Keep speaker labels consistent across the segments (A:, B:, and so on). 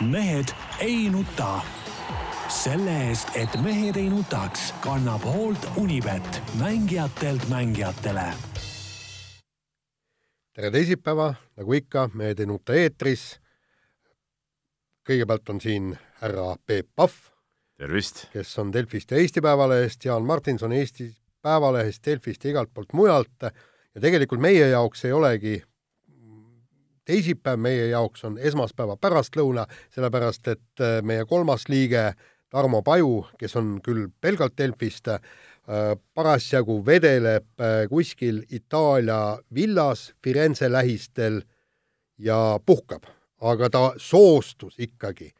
A: mehed ei nuta. selle eest, et mehed ei nutaks, kannab hoolt Unibet, mängijatelt mängijatele.
B: tere teisipäeva, nagu ikka, Mehed ei nuta eetris. kõigepealt on siin härra Peep Pahv,
C: tervist!
B: kes on Delfist ja Eesti Päevalehest, Jaan Martinson Eesti Päevalehest, Delfist ja igalt poolt mujalt ja tegelikult meie jaoks ei olegi teisipäev, meie jaoks on esmaspäeva pärastlõuna, sellepärast et äh, meie kolmas liige Tarmo Paju, kes on küll pelgalt Delfist, äh, parasjagu vedeleb äh, kuskil Itaalia villas Firenze lähistel ja puhkab, aga ta soostus ikkagi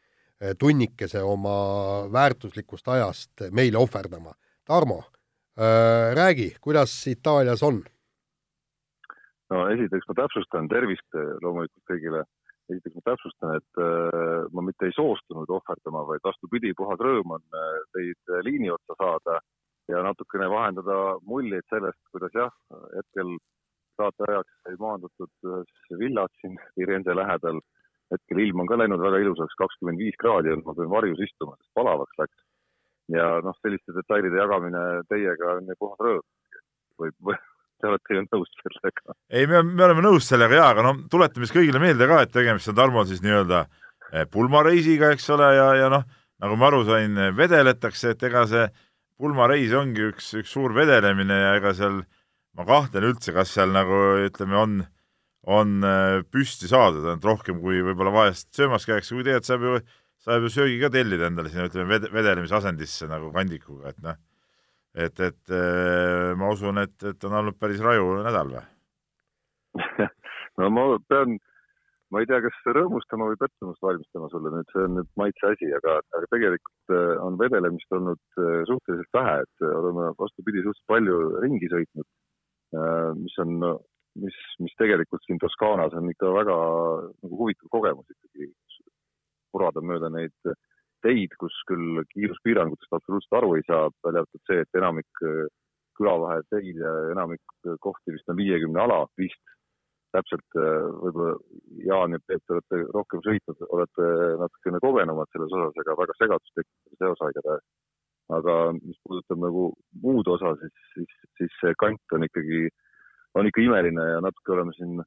B: tunnikese oma väärtuslikust ajast meile ohverdama. Tarmo, räägi, kuidas Itaalias on?
D: No esiteks ma täpsustan, tervist eh, loomulikult kõigile. esiteks ma täpsustan, et äh, ma mitte ei soostunud ohverdama, vaid vastupidi, puhas rõõm on äh, teid liini otsa saada ja natukene vahendada muljeid sellest, kuidas jah, hetkel saate ajaks sai maandutud ühes villas siin Firenze lähedal. hetkel ilm on ka läinud väga ilusaks, kakskümmend viis kraadi on, ma pean varjus istuma, sest palavaks läks. ja noh, selliste detailide jagamine teiega on puhas rõõm. võib, võib te olete ju nõus sellega?
C: ei, me, me oleme nõus sellega jaa, aga no tuletame siis kõigile meelde ka, et tegemist on Tarmo siis nii-öelda eh, pulmareisiga, eks ole, ja, ja noh, nagu ma aru sain, vedeletakse, et ega see pulmareis ongi üks, üks suur vedelemine ja ega seal, ma kahtlen üldse, kas seal nagu ütleme, on, on eh, püsti saadud, ainult rohkem kui võib-olla vahest söömas käiakse, kui tegelikult saab ju, saab ju söögi ka tellida endale sinna, ütleme, vedelemise asendisse nagu kandikuga, et noh et, et äh, ma usun, et, et on olnud päris raju nädal või?
D: No ma pean, ma ei tea, kas rõõmustama või pettumust valmistama sulle nüüd, see on nüüd maitse asi, aga, aga tegelikult äh, on vedelemist olnud äh, suhteliselt vähe, et oleme vastupidi suhteliselt palju ringi sõitnud, mis on, mis, mis tegelikult siin Toskaanas on ikka väga nagu huvitav kogemus ikkagi, purada mööda neid teid, kus küll kiiruspiirangutest absoluutselt aru ei saa, välja arvatud see, et enamik äh, külavahe teid ja enamik äh, kohti vist on viiekümne ala vist. täpselt äh, võib-olla Jaan ja Peep, te olete rohkem sõitnud, olete natukene kogenumad selles osas, aga väga segadust tekitab see osa. aga mis puudutab nagu muud osa, siis, siis, siis see kant on ikkagi, on ikka imeline ja natuke oleme siin,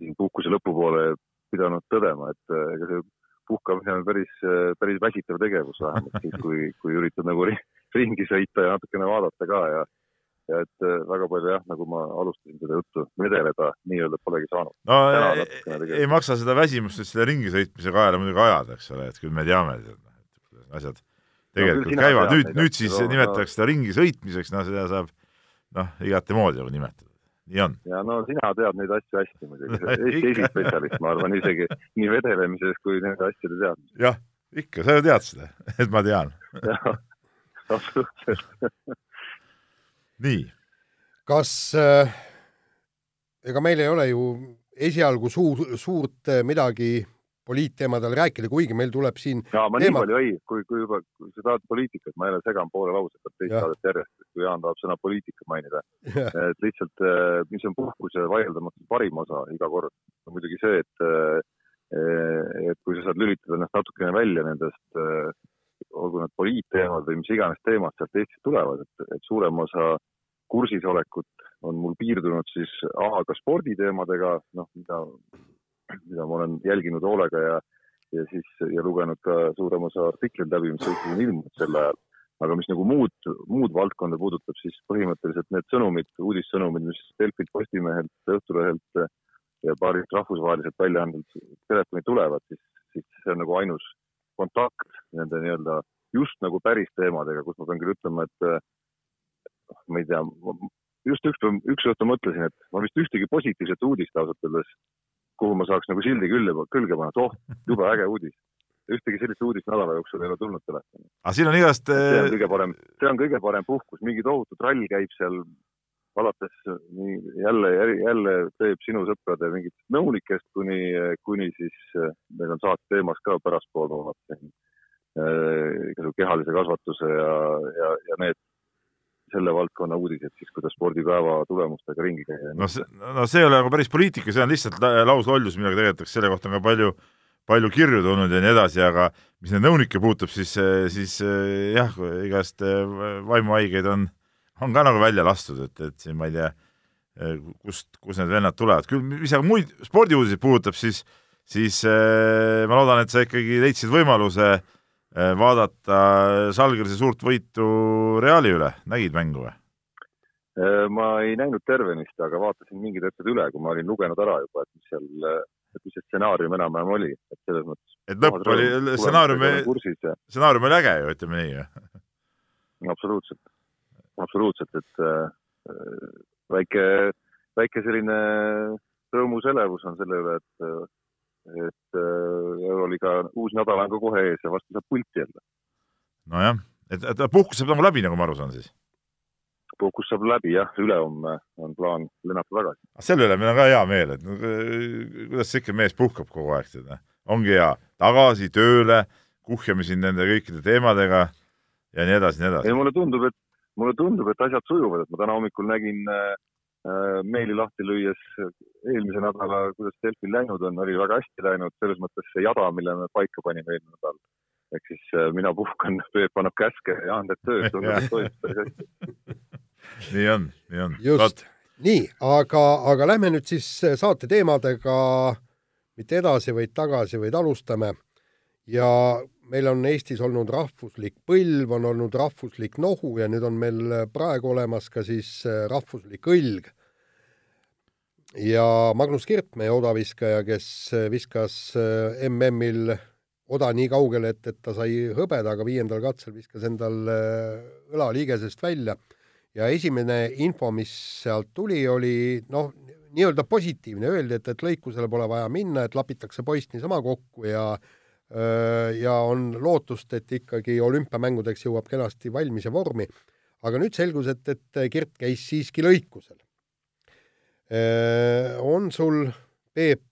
D: siin puhkuse lõpupoole pidanud tõdema, et ega see puhkamine on päris, päris väsitav tegevus vähemalt siis, kui, kui üritad nagu ringi sõita ja natukene vaadata ka ja ja et äh, väga palju jah, nagu ma alustasin seda juttu, vedeleda nii-öelda polegi saanud.
C: no ei, ei maksa seda väsimust nüüd selle ringi sõitmise kaela muidugi ajada, eks ole, et küll me teame, et asjad tegelikult no, käivad, nüüd, nüüd siis nimetatakse seda ringi sõitmiseks, no seda saab noh, igati moodi nagu nimetada.
D: Ja no sina tead neid asju hästi muidugi, Eesti esispetsialist, ma arvan isegi nii vedelemises kui nende asjade teadmises.
C: jah, ikka, sa ju tead seda, et ma tean.
D: jah, absoluutselt
C: nii.
B: kas äh,, ega meil ei ole ju esialgu suur, suurt äh, midagi poliitteemadel rääkida, kuigi meil tuleb siin
D: ja ma teema... nii palju ei, kui, kui juba, kui sa tahad poliitikat, ma jälle segan poole lause pealt teist saadet järjest, kui Jaan tahab sõna poliitika mainida. et lihtsalt, eh, mis on puhkuse vaieldamatult parim osa iga kord, on muidugi see, et eh, et kui sa saad lülitada ennast natukene välja nendest, eh, olgu need poliitteemad või mis iganes teemad sealt Eestist tulevad, et, et suurem osa kursisolekut on mul piirdunud siis A ka sporditeemadega, noh, mida mida ma olen jälginud hoolega ja, ja siis ja lugenud ka suurema osa artikleid läbi, mis Eestis on ilmunud sel ajal. aga mis nagu muud, muud valdkonda puudutab, siis põhimõtteliselt need sõnumid, uudissõnumid, mis Delfilt, Postimehelt, Õhtulehelt ja paarilt rahvusvaheliselt väljaandelt telefoni tulevad, siis, siis see on nagu ainus kontakt nende nii-öelda just nagu päris teemadega, kus ma pean küll ütlema, et noh, ma ei tea, just üks, üks õhtu mõtlesin, et ma vist ühtegi positiivset uudist ausalt öeldes kuhu ma saaks nagu sildi külge, külge panna, et oh, jube äge uudis. ühtegi sellist uudist nädala jooksul ei ole tulnud telefoni.
C: aga siin on igast
D: see on kõige parem, see on kõige parem puhkus, mingi tohutu trall käib seal alates nii jälle, jälle teeb sinu sõprade mingitest nõunikest kuni, kuni siis meil on saate teemas ka pärastpool vaatasin äh, igasugu kehalise kasvatuse ja, ja, ja need selle valdkonna uudised siis, kuidas spordipäeva tulemustega ringi käia.
C: no see, no see ei ole nagu päris poliitika, see on lihtsalt lauslollus, millega tegeletakse, selle kohta on ka palju, palju kirju tulnud ja nii edasi, aga mis neid nõunikke puutub, siis, siis jah, igast vaimuhaigeid on, on ka nagu välja lastud, et, et siin ma ei tea, kust, kust need vennad tulevad, küll mis aga muid spordiuudiseid puudutab, siis, siis ma loodan, et sa ikkagi leidsid võimaluse vaadata Salgrise suurt võitu Reali üle, nägid mängu või?
D: ma ei näinud tervenist, aga vaatasin mingid hetked üle, kui ma olin lugenud ära juba, et mis seal et mis see stsenaarium enam-vähem oli, et selles mõttes.
C: et lõpp oli, stsenaarium, stsenaarium oli äge ju, ütleme nii ju.
D: absoluutselt, absoluutselt, et äh, väike, väike selline rõõmuselevus on selle üle, et, et äh, Euroliiga uus nädal on ka kohe ees ja varsti saab pulti jälle.
C: nojah, et, et puhkus saab nagu läbi, nagu ma aru saan siis
D: puhkus saab läbi jah, ülehomme on plaan lennata tagasi.
C: selle üle meil on ka hea meel, et kuidas see ikka mees puhkab kogu aeg, tead. ongi hea, tagasi tööle, kuhjame siin nende kõikide teemadega ja nii edasi, nii edasi.
D: ei, mulle tundub, et, mulle tundub, et asjad sujuvad, et ma täna hommikul nägin äh, äh meili lahti lüües eelmise nädala, kuidas Delfil läinud on, oli väga hästi läinud, selles mõttes see jada, mille me paika panime eelmine nädal ehk siis äh, mina puhkan, Peep annab käske ja Jaan teeb tööd, tundub, et toimub päris hästi
C: nii on, nii on.
B: just, nii, aga, aga lähme nüüd siis saate teemadega mitte edasi, vaid tagasi, vaid alustame. ja meil on Eestis olnud rahvuslik põlv, on olnud rahvuslik nohu ja nüüd on meil praegu olemas ka siis rahvuslik õlg. ja Magnus Kirt, meie odaviskaja, kes viskas MM-il oda nii kaugele, et, et ta sai hõbeda, aga viiendal katsel viskas endal õla liigesest välja ja esimene info, mis sealt tuli, oli noh, nii-öelda positiivne, öeldi, et, et lõikusele pole vaja minna, et lapitakse poiss niisama kokku ja ja on lootust, et ikkagi olümpiamängudeks jõuab kenasti valmis ja vormi. aga nüüd selgus, et, et Kirt käis siiski lõikusel. on sul, Peep,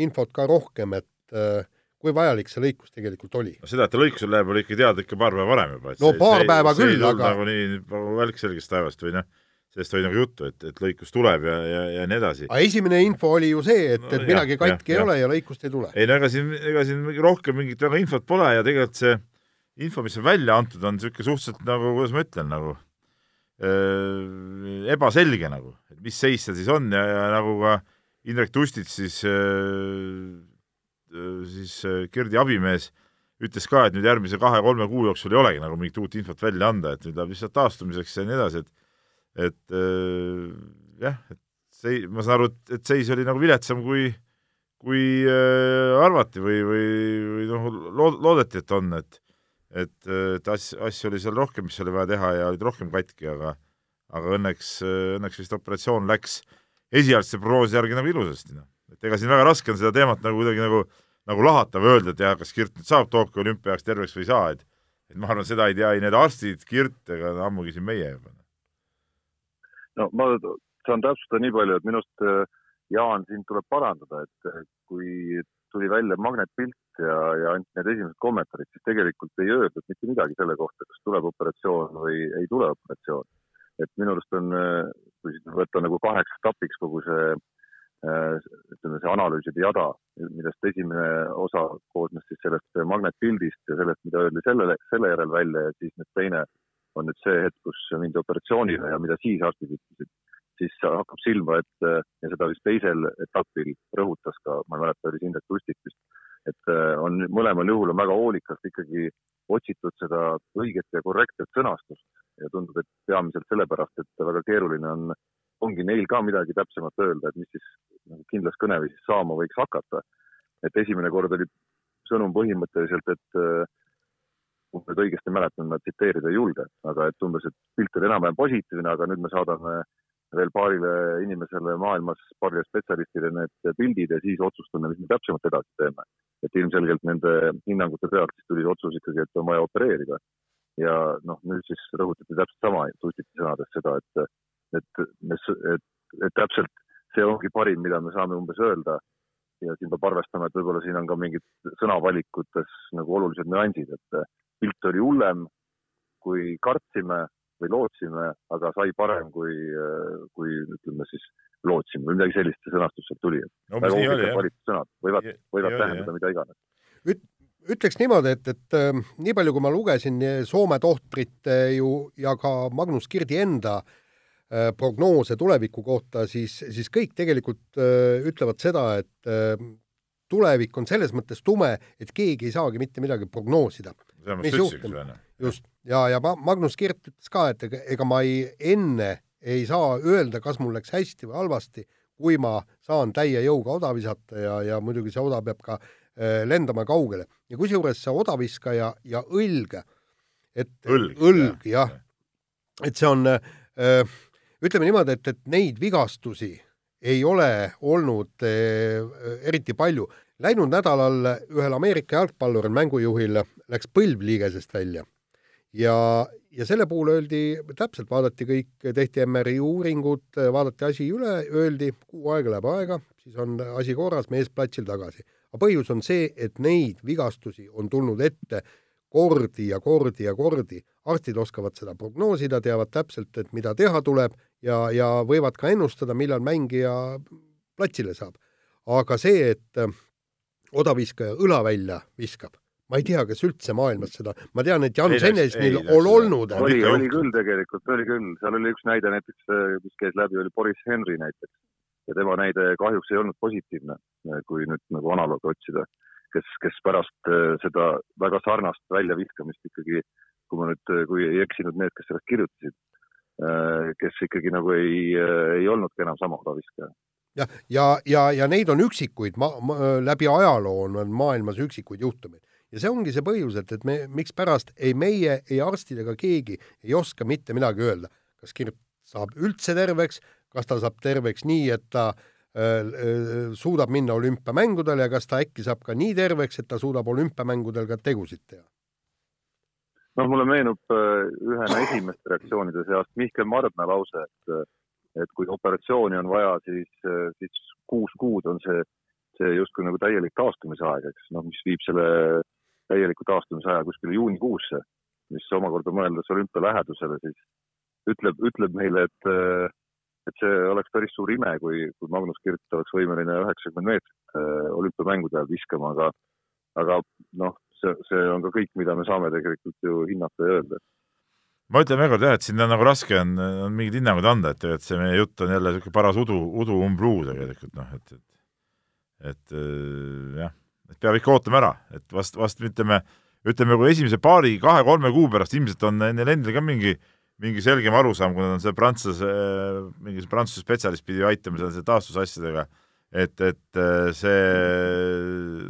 B: infot ka rohkem, et kui vajalik see lõikus tegelikult oli?
C: no seda, et ta lõikusele läheb, oli ikka teada ikka paar päeva varem juba.
B: no see, paar see, päeva see küll, aga
C: nagu nii nagu välk selgest taevast või noh, sellest oli nagu juttu, et, et lõikus tuleb ja, ja, ja nii edasi.
B: aga esimene info oli ju see, et no,, et midagi katki ja, ei ja. ole ja lõikust ei tule.
C: ei no ega siin, ega siin rohkem mingit väga infot pole ja tegelikult see info, mis on välja antud, on niisugune suhteliselt nagu, kuidas ma ütlen, nagu äh, ebaselge nagu, et mis seis seal siis on ja, ja nagu ka Indrek Tustits siis äh, Äh, siis Gerdi abimees ütles ka, et nüüd järgmise kahe-kolme kuu jooksul ei olegi nagu mingit uut infot välja anda, et nüüd läheb lihtsalt taastumiseks ja nii edasi, et et äh, jah, et see, ma saan aru, et, et seis oli nagu viletsam, kui kui äh, arvati või, või, või noh, lood-, loodeti, et on, et et, et asju, asju oli seal rohkem, mis oli vaja teha ja olid rohkem katki, aga aga õnneks, õnneks vist operatsioon läks esialgse prognoosi järgi nagu ilusasti, noh et ega siin väga raske on seda teemat nagu kuidagi nagu, nagu lahata või öelda, et jah, kas Kirt nüüd saab Tokyo olümpiaks terveks või ei saa, et et ma arvan, seda ei tea ei need arstid, Kirt ega ammugi siin meie juba.
D: No ma saan täpsustada nii palju, et minu arust äh, Jaan, sind tuleb parandada, et äh, kui tuli välja magnetpilt ja, ja anti need esimesed kommentaarid, siis tegelikult ei öeldud mitte midagi selle kohta, kas tuleb operatsioon või ei tule operatsioon. et minu arust on, äh, kui võtta nagu kaheks etapiks kogu see Äh, ütleme, see analüüside jada, millest esimene osa koosnes siis sellest magnetpildist ja sellest, mida öeldi sellele, selle järel välja ja siis nüüd teine on nüüd see hetk, kus mindi operatsioonile ja mida siis arstid ütlesid, siis hakkab silma, et ja seda vist teisel etapil rõhutas ka, ma ei mäleta, oli Indrek Tustik vist, et äh, on mõlemal juhul on väga hoolikalt ikkagi otsitud seda õiget ja korrektset sõnastust ja tundub, et peamiselt sellepärast, et väga keeruline on ongi neil ka midagi täpsemat öelda, et mis siis nagu kindlas kõneviisis saama võiks hakata. et esimene kord oli sõnum põhimõtteliselt, et äh, kui ma nüüd õigesti mäletan, ma tsiteerida ei julge, aga et umbes, et pilt oli enam-vähem positiivne, aga nüüd me saadame veel paarile inimesele maailmas, paarile spetsialistile need pildid ja siis otsustame, mis me täpsemalt edasi teeme. et ilmselgelt nende hinnangute pealt siis tuli otsus ikkagi, et on vaja opereerida. ja noh, nüüd siis rõhutati täpselt sama Tutiti sõnades seda, et et, et, et täpselt see ongi parim, mida me saame umbes öelda. ja siin peab arvestama, et võib-olla siin on ka mingid sõnavalikutes nagu olulised nüansid, et pilt oli hullem, kui kartsime või lootsime, aga sai parem, kui, kui ütleme siis lootsin või midagi sellist see sõnastus sealt tuli. väga huvitavalt valitud sõnad, võivad, võivad tähendada mida iganes.
B: Üt, ütleks niimoodi, et, et äh, nii palju, kui ma lugesin Soome tohtrite ju ja ka Magnus Kirdi enda äh, prognoose tuleviku kohta, siis, siis kõik tegelikult äh, ütlevad seda, et äh, tulevik on selles mõttes tume, et keegi ei saagi mitte midagi prognoosida. Just, ja, ja Magnus Kirt ütles ka, et ega, ega ma ei, enne ei saa öelda, kas mul läks hästi või halvasti, kui ma saan täie jõuga oda visata ja, ja muidugi see oda peab ka äh, lendama kaugele. ja kusjuures see odaviskaja ja õlg, et õlg, õlg jah ja., et see on äh,, ütleme niimoodi, et, et neid vigastusi ei ole olnud äh, eriti palju. Läinud nädalal ühel Ameerika jalgpalluril, mängujuhil läks põlv liigesest välja ja, ja selle puhul öeldi täpselt, vaadati kõik, tehti MRI uuringud, vaadati asi üle, öeldi, kuu aega läheb aega, siis on asi korras, mees platsil tagasi. aga põhjus on see, et neid vigastusi on tulnud ette kordi ja kordi ja kordi. arstid oskavad seda prognoosida, teavad täpselt, et mida teha tuleb ja, ja võivad ka ennustada, millal mängija platsile saab. aga see, et odaviskaja õla välja viskab, ma ei tea, kas üldse maailmas seda, ma tean, et Jan Senesnil on olnud.
D: oli, oli küll tegelikult, oli küll, seal oli üks näide näiteks, mis käis läbi, oli Boris Henry näiteks. Ja tema näide kahjuks ei olnud positiivne, kui nüüd nagu analoogi otsida, kes, kes pärast äh, seda väga sarnast väljaviskamist ikkagi, kui ma nüüd, kui ei eksinud need, kes sellest kirjutasid, äh, kes ikkagi nagu ei, äh, ei olnudki enam sama odaviskaja
B: ja, ja, ja, ja neid on üksikuid, ma, ma, läbi ajaloo on, on maailmas üksikuid juhtumeid ja see ongi see põhjus, et, et me, mikspärast ei meie, ei arstid ega keegi ei oska mitte midagi öelda, kas Kirt saab üldse terveks, kas ta saab terveks nii, et ta äh, äh, suudab minna olümpiamängudele ja kas ta äkki saab ka nii terveks, et ta suudab olümpiamängudel ka tegusid teha?
D: noh, mulle meenub äh, ühena esimeste reaktsioonide seast Mihkel Mardna lause, et et kui operatsiooni on vaja, siis, äh, siis kuus kuud on see, see justkui nagu täielik taastumise aeg, eks, noh, mis viib selle täieliku taastumisaja kuskile juunikuusse, mis omakorda mõeldes olümpia lähedusele, siis ütleb, ütleb meile, et, et see oleks päris suur ime, kui, kui Magnus Kirt oleks võimeline üheksakümmend meetrit äh, olümpiamängude ajal viskama, aga, aga noh, see, see on ka kõik, mida me saame tegelikult ju hinnata ja öelda
C: ma ütlen veel kord jah, et siin on nagu raske on, on mingeid hinnanguid anda, et tegelikult see meie jutt on jälle niisugune paras udu, udu umbluu tegelikult noh, et, et et äh, jah et peab ikka ootama ära, et vast, vast ütleme, ütleme, kui esimese paari kahe-kolme kuu pärast ilmselt on neil endil ka mingi, mingi selgem arusaam, kui nad on see prantsuse, mingi prantsuse spetsialist pidi aitama selle taastusasjadega, et, et see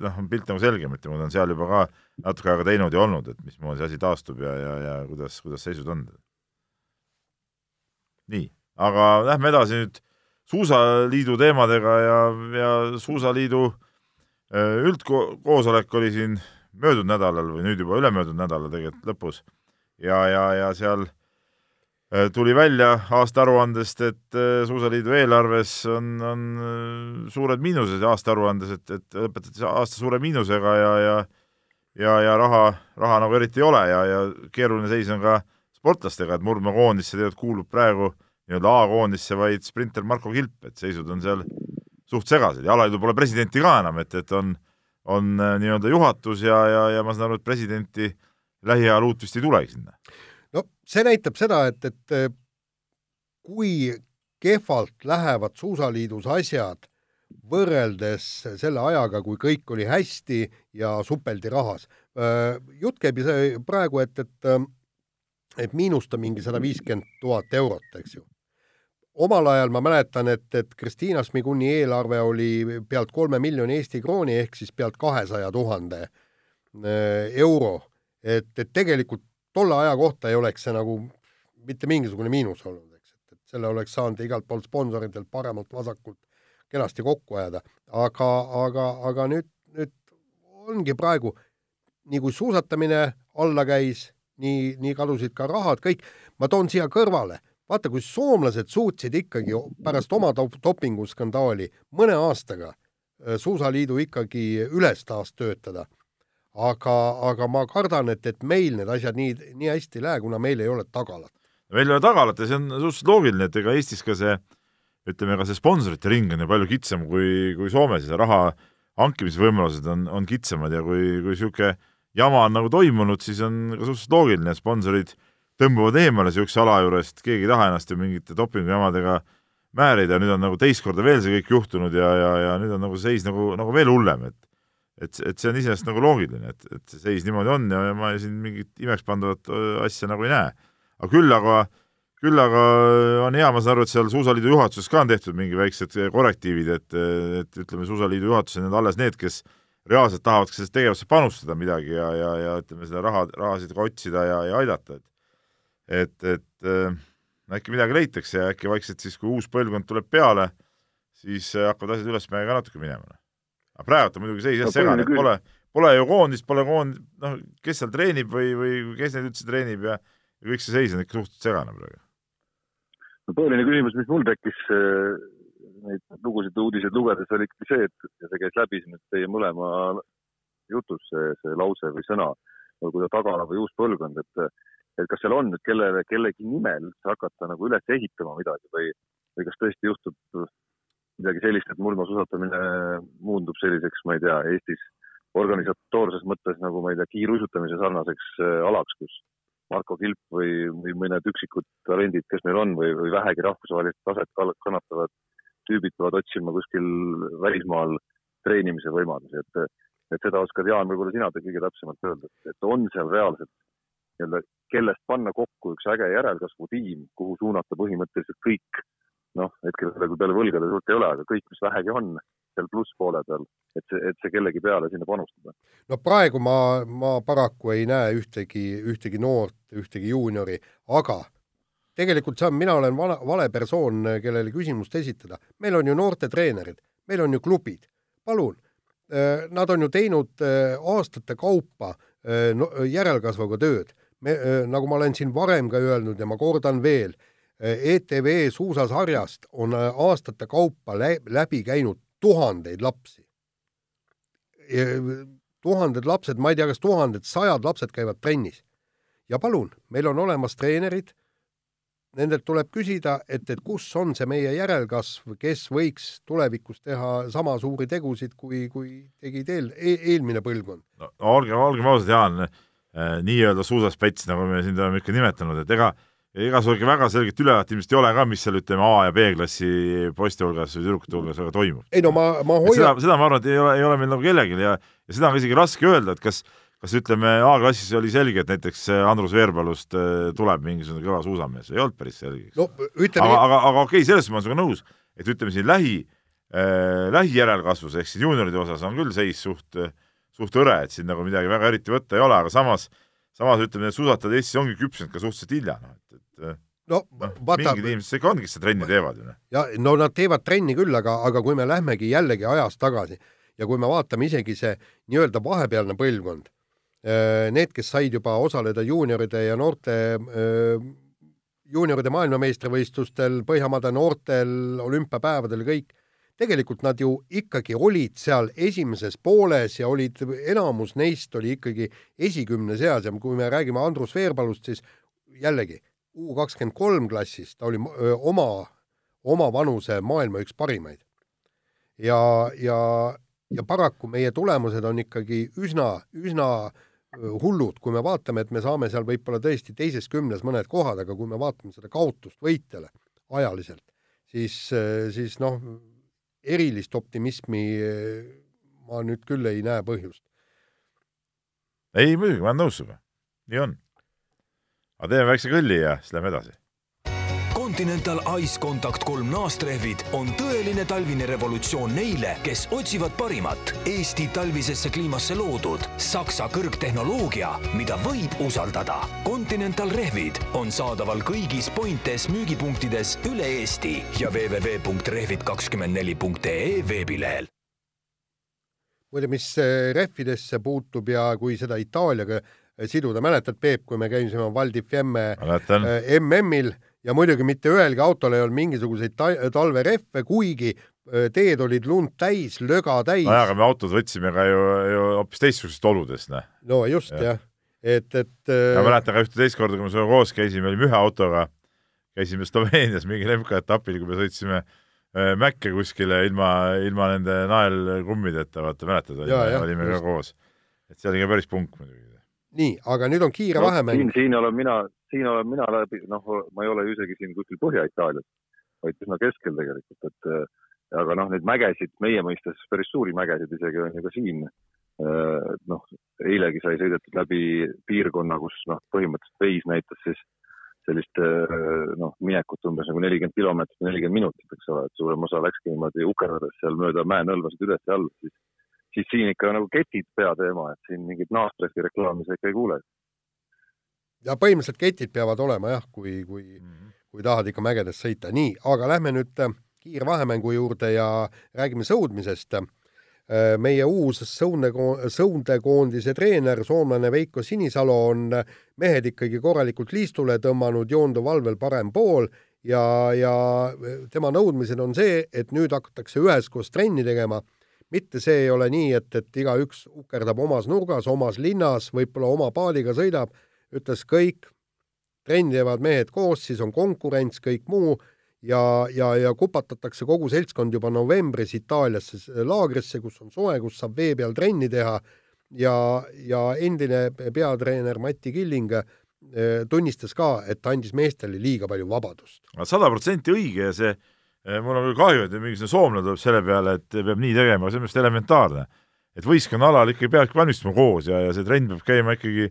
C: noh, on pilt nagu selgem, ütleme, ta on seal juba ka natuke aega teinud ja olnud, et mismoodi see asi taastub ja, ja, ja kuidas, kuidas seisud on. nii, aga lähme edasi nüüd suusaliidu teemadega ja, ja suusaliidu äh, üldkoosolek oli siin möödunud nädalal või nüüd juba ülemöödunud nädalal tegelikult lõpus ja, ja, ja seal äh, tuli välja aastaaruandest, et äh, Suusaliidu eelarves on, on suured miinused aastaaruandes, et, et lõpetati aasta suure miinusega ja, ja ja, ja raha, raha nagu eriti ei ole ja, ja keeruline seis on ka sportlastega, et murdmaakoondisse tegelikult kuulub praegu nii-öelda A-koondisse vaid sprinter Marko Kilp, et seisud on seal suht segased ja alaliidu pole presidenti ka enam, et, et on, on äh, nii-öelda juhatus ja, ja, ja ma saan aru, et presidenti lähiajal uut vist ei tulegi sinna.
B: no see näitab seda, et, et äh, kui kehvalt lähevad Suusaliidus asjad võrreldes selle ajaga, kui kõik oli hästi ja supeldi rahas. Jutt käib praegu, et, et et miinust on mingi sada viiskümmend tuhat eurot, eks ju omal ajal ma mäletan, et, et Kristiina Smiguni eelarve oli pealt kolme miljoni Eesti krooni ehk siis pealt kahesaja tuhande euro. et, et tegelikult tolle aja kohta ei oleks see nagu mitte mingisugune miinus olnud, eks, et, et selle oleks saanud igalt poolt sponsoritelt paremalt-vasakult kenasti kokku ajada, aga, aga, aga nüüd, nüüd ongi praegu, nii kui suusatamine alla käis, nii, nii kadusid ka rahad, kõik, ma toon siia kõrvale vaata, kui soomlased suutsid ikkagi pärast oma top dopinguskandaali mõne aastaga äh, suusaliidu ikkagi üles taas töötada. aga, aga ma kardan, et, et meil need asjad nii, nii hästi ei lähe, kuna meil ei ole tagalat.
C: meil ei ole tagalat ja see on suhteliselt loogiline, et ega Eestis ka see ütleme, ka see sponsorite ring on ju palju kitsam kui, kui Soomes ja raha hankimise võimalused on, on kitsamad ja kui, kui niisugune jama on nagu toimunud, siis on ka suhteliselt loogiline, et sponsorid tõmbuvad eemale niisuguse ala juurest, keegi ei taha ennast ju mingite dopingujamadega määrida, nüüd on nagu teist korda veel see kõik juhtunud ja, ja, ja nüüd on nagu seis nagu, nagu veel hullem, et et, et see on iseenesest nagu loogiline, et, et see seis niimoodi on ja, ja ma siin mingit imekspandavat asja nagu ei näe. aga küll aga, küll aga on hea, ma saan aru, et seal Suusaliidu juhatuses ka on tehtud mingi väiksed korrektiivid, et, et ütleme, Suusaliidu juhatus on alles need, kes reaalselt tahavad sellesse tegevusse panustada midagi ja, ja, ja ütleme, seda raha, rahasid ka otsida ja, ja aidata, et et, et äh, äkki midagi leitakse ja äkki vaikselt siis, kui uus põlvkond tuleb peale, siis äh, hakkavad asjad ülesmäe ka natuke minema. aga praegu on muidugi seis jah no, segane, pole, pole ju koondist, pole koond-, noh, kes seal treenib või, või kes neid üldse treenib ja, ja kõik see seis on ikka suhteliselt segane praegu.
D: No põhiline küsimus, mis mul tekkis äh, neid lugusid, uudiseid lugedes, oli ikkagi see, et ja see käis läbi siin teie mõlema jutus, see, see lause või sõna, olgu ta tagala või uus põlvkond, et et kas seal on nüüd kellele, kellegi nimel üldse hakata nagu üles ehitama midagi või, või kas tõesti juhtub midagi sellist, et murdmaasuusatamine muundub selliseks, ma ei tea, Eestis organisatoorses mõttes nagu ma ei tea, kiiruisutamise sarnaseks äh, alaks, kus Marko Kilp või, või mõned üksikud talendid, kes meil on või, või vähegi rahvusvahelist taset kannatavad tüübid peavad otsima kuskil välismaal treenimise võimalusi, et, et seda oskad, Jaan, võib-olla sina kõige täpsemalt öelda, et on seal reaalselt nii-öelda, kellest panna kokku üks äge järelkasvutiim, kuhu suunata põhimõtteliselt kõik, noh, hetkel praegu peale võlgade suurt ei ole, aga kõik, mis vähegi on seal plusspoole peal, et see, et see kellegi peale sinna panustada.
B: no praegu ma, ma paraku ei näe ühtegi, ühtegi noort, ühtegi juuniori, aga tegelikult see on, mina olen vale, vale persoon, kellele küsimust esitada. meil on ju noortetreenerid, meil on ju klubid, palun, äh, nad on ju teinud äh, aastate kaupa äh, järelkasvuga tööd me, nagu ma olen siin varem ka öelnud ja ma kordan veel, ETV suusasarjast on aastate kaupa läbi käinud tuhandeid lapsi. tuhanded lapsed, ma ei tea, kas tuhanded, sajad lapsed käivad trennis. ja palun, meil on olemas treenerid, nendelt tuleb küsida, et, et kus on see meie järelkasv, kes võiks tulevikus teha sama suuri tegusid, kui, kui tegid eel e, eelmine põlvkond.
C: no olgem, olgem ausad, Jaan Äh, nii-öelda suusaspets, nagu me siin oleme ikka nimetanud, et ega ega ikka väga selget ülevaadet ilmselt ei ole ka, mis seal ütleme A ja B-klassi poiste hulgas või tüdrukute hulgas väga toimub.
B: ei no ma, ma hoian
C: seda, seda ma arvan, et ei ole, ei ole meil nagu kellelgi ja, ja seda on isegi raske öelda, et kas kas ütleme, A-klassis oli selge, et näiteks Andrus Veerpalust äh, tuleb mingisugune kõva suusamees, ei olnud päris selge.
B: no
C: aga, aga, aga okei okay,, selles ma olen sinuga nõus, et ütleme siin lähi äh,, lähijärelkasvus ehk siis juunioride osas on küll seis suht äh, suht hõre, et siin nagu midagi väga eriti võtta ei ole, aga samas, samas ütleme, need suusatajad Eestis ongi küpsenud ka suhteliselt hilja, noh,
B: no,
C: no vaata, mingid inimesed ikka ongi, seda trenni teevad ju. Noh.
B: ja no nad teevad trenni küll, aga, aga kui me lähmegi jällegi ajas tagasi ja kui me vaatame isegi see nii-öelda vahepealne põlvkond, äh, need, kes said juba osaleda juunioride ja noorte äh, juunioride maailmameistrivõistlustel, Põhjamaade noortel olümpiapäevadel, kõik, tegelikult nad ju ikkagi olid seal esimeses pooles ja olid, enamus neist oli ikkagi esikümne seas ja kui me räägime Andrus Veerpalust, siis jällegi U kakskümmend kolm klassis ta oli öö, oma, oma vanuse maailma üks parimaid. ja, ja, ja paraku meie tulemused on ikkagi üsna, üsna hullud, kui me vaatame, et me saame seal võib-olla tõesti teises kümnes mõned kohad, aga kui me vaatame seda kaotust võitjale ajaliselt, siis, siis noh, erilist optimismi ma nüüd küll ei näe põhjust.
C: ei muidugi, ma olen nõus sinuga, nii on. Aga teeme väikse kõlli ja siis lähme edasi
A: Continental Ice Contact kolm naastrehvid on tõeline talvine revolutsioon neile, kes otsivad parimat Eesti talvisesse kliimasse loodud Saksa kõrgtehnoloogia, mida võib usaldada. Continental rehvid on saadaval kõigis Pointes müügipunktides üle Eesti ja www.rehvid24.ee veebilehel
B: muide, mis äh, rehvidesse puutub ja kui seda Itaaliaga siduda, mäletad, Peep, kui me käisime Val di Fiemme MM-il äh, ja muidugi mitte ühelgi autol ei olnud mingisuguseid ta talverehve, kuigi teed olid lund täis, löga täis.
C: nojah, aga me autod võtsime ka ju, ju hoopis teistsugustest oludest, noh.
B: no just ja., jah. et, et
C: ma mäletan ka ühte teist korda, kui me sinuga koos käisime, olime ühe autoga, käisime Sloveenias mingil MK-etapil, kui me sõitsime mäkke kuskile ilma, ilma nende naelkummideta, vaata mäletad, olime ka koos. et see oli ka päris punk muidugi.
B: Nii, aga nüüd on kiire no, vahemäng.
D: siin, siin olen mina, siin olen mina läbi, noh, ma ei ole ju isegi siin kuskil Põhja-Itaalias, vaid üsna keskel tegelikult, et äh, aga noh, neid mägesid, meie mõistes päris suuri mägesid isegi on ju ka siin. Äh, noh, eilegi sai sõidetud läbi piirkonna, kus noh, põhimõtteliselt veis näitas siis sellist äh, noh, minekut umbes nagu nelikümmend kilomeetrit, nelikümmend minutit, eks ole, et suurem osa läkski niimoodi ukerdades seal mööda mäenõlvasid üles ja alla, siis, siis siin ikka nagu ketid peateema, et siin mingit naastressi reklaami sa ikka ei kuule.
B: ja põhimõtteliselt ketid peavad olema jah, kui, kui mm, -hmm. kui tahad ikka mägedes sõita, nii, aga lähme nüüd äh, kiirvahemängu juurde ja räägime sõudmisest. Äh, meie uus sõudekoondise treener, soomlane Veiko Sinisalu on mehed ikkagi korralikult liistule tõmmanud, joonduv valvel parem pool ja, ja tema nõudmised on see, et nüüd hakatakse üheskoos trenni tegema, mitte see ei ole nii, et, et igaüks ukerdab omas nurgas, omas linnas, võib-olla oma paadiga sõidab, ütles kõik, trenni teevad mehed koos, siis on konkurents, kõik muu ja, ja, ja kupatatakse kogu seltskond juba novembris Itaaliasse laagrisse, kus on soe, kus saab vee peal trenni teha ja, ja endine peatreener Mati Killing eh, tunnistas ka, et andis meestele liiga palju vabadust.
C: sada protsenti õige ja see, mul on küll kahju, et mingisugune soomlane tuleb selle peale, et peab nii tegema, see on minu arust elementaarne. et võistkonnaalal ikkagi peabki valmistuma koos ja, ja see trenn peab käima ikkagi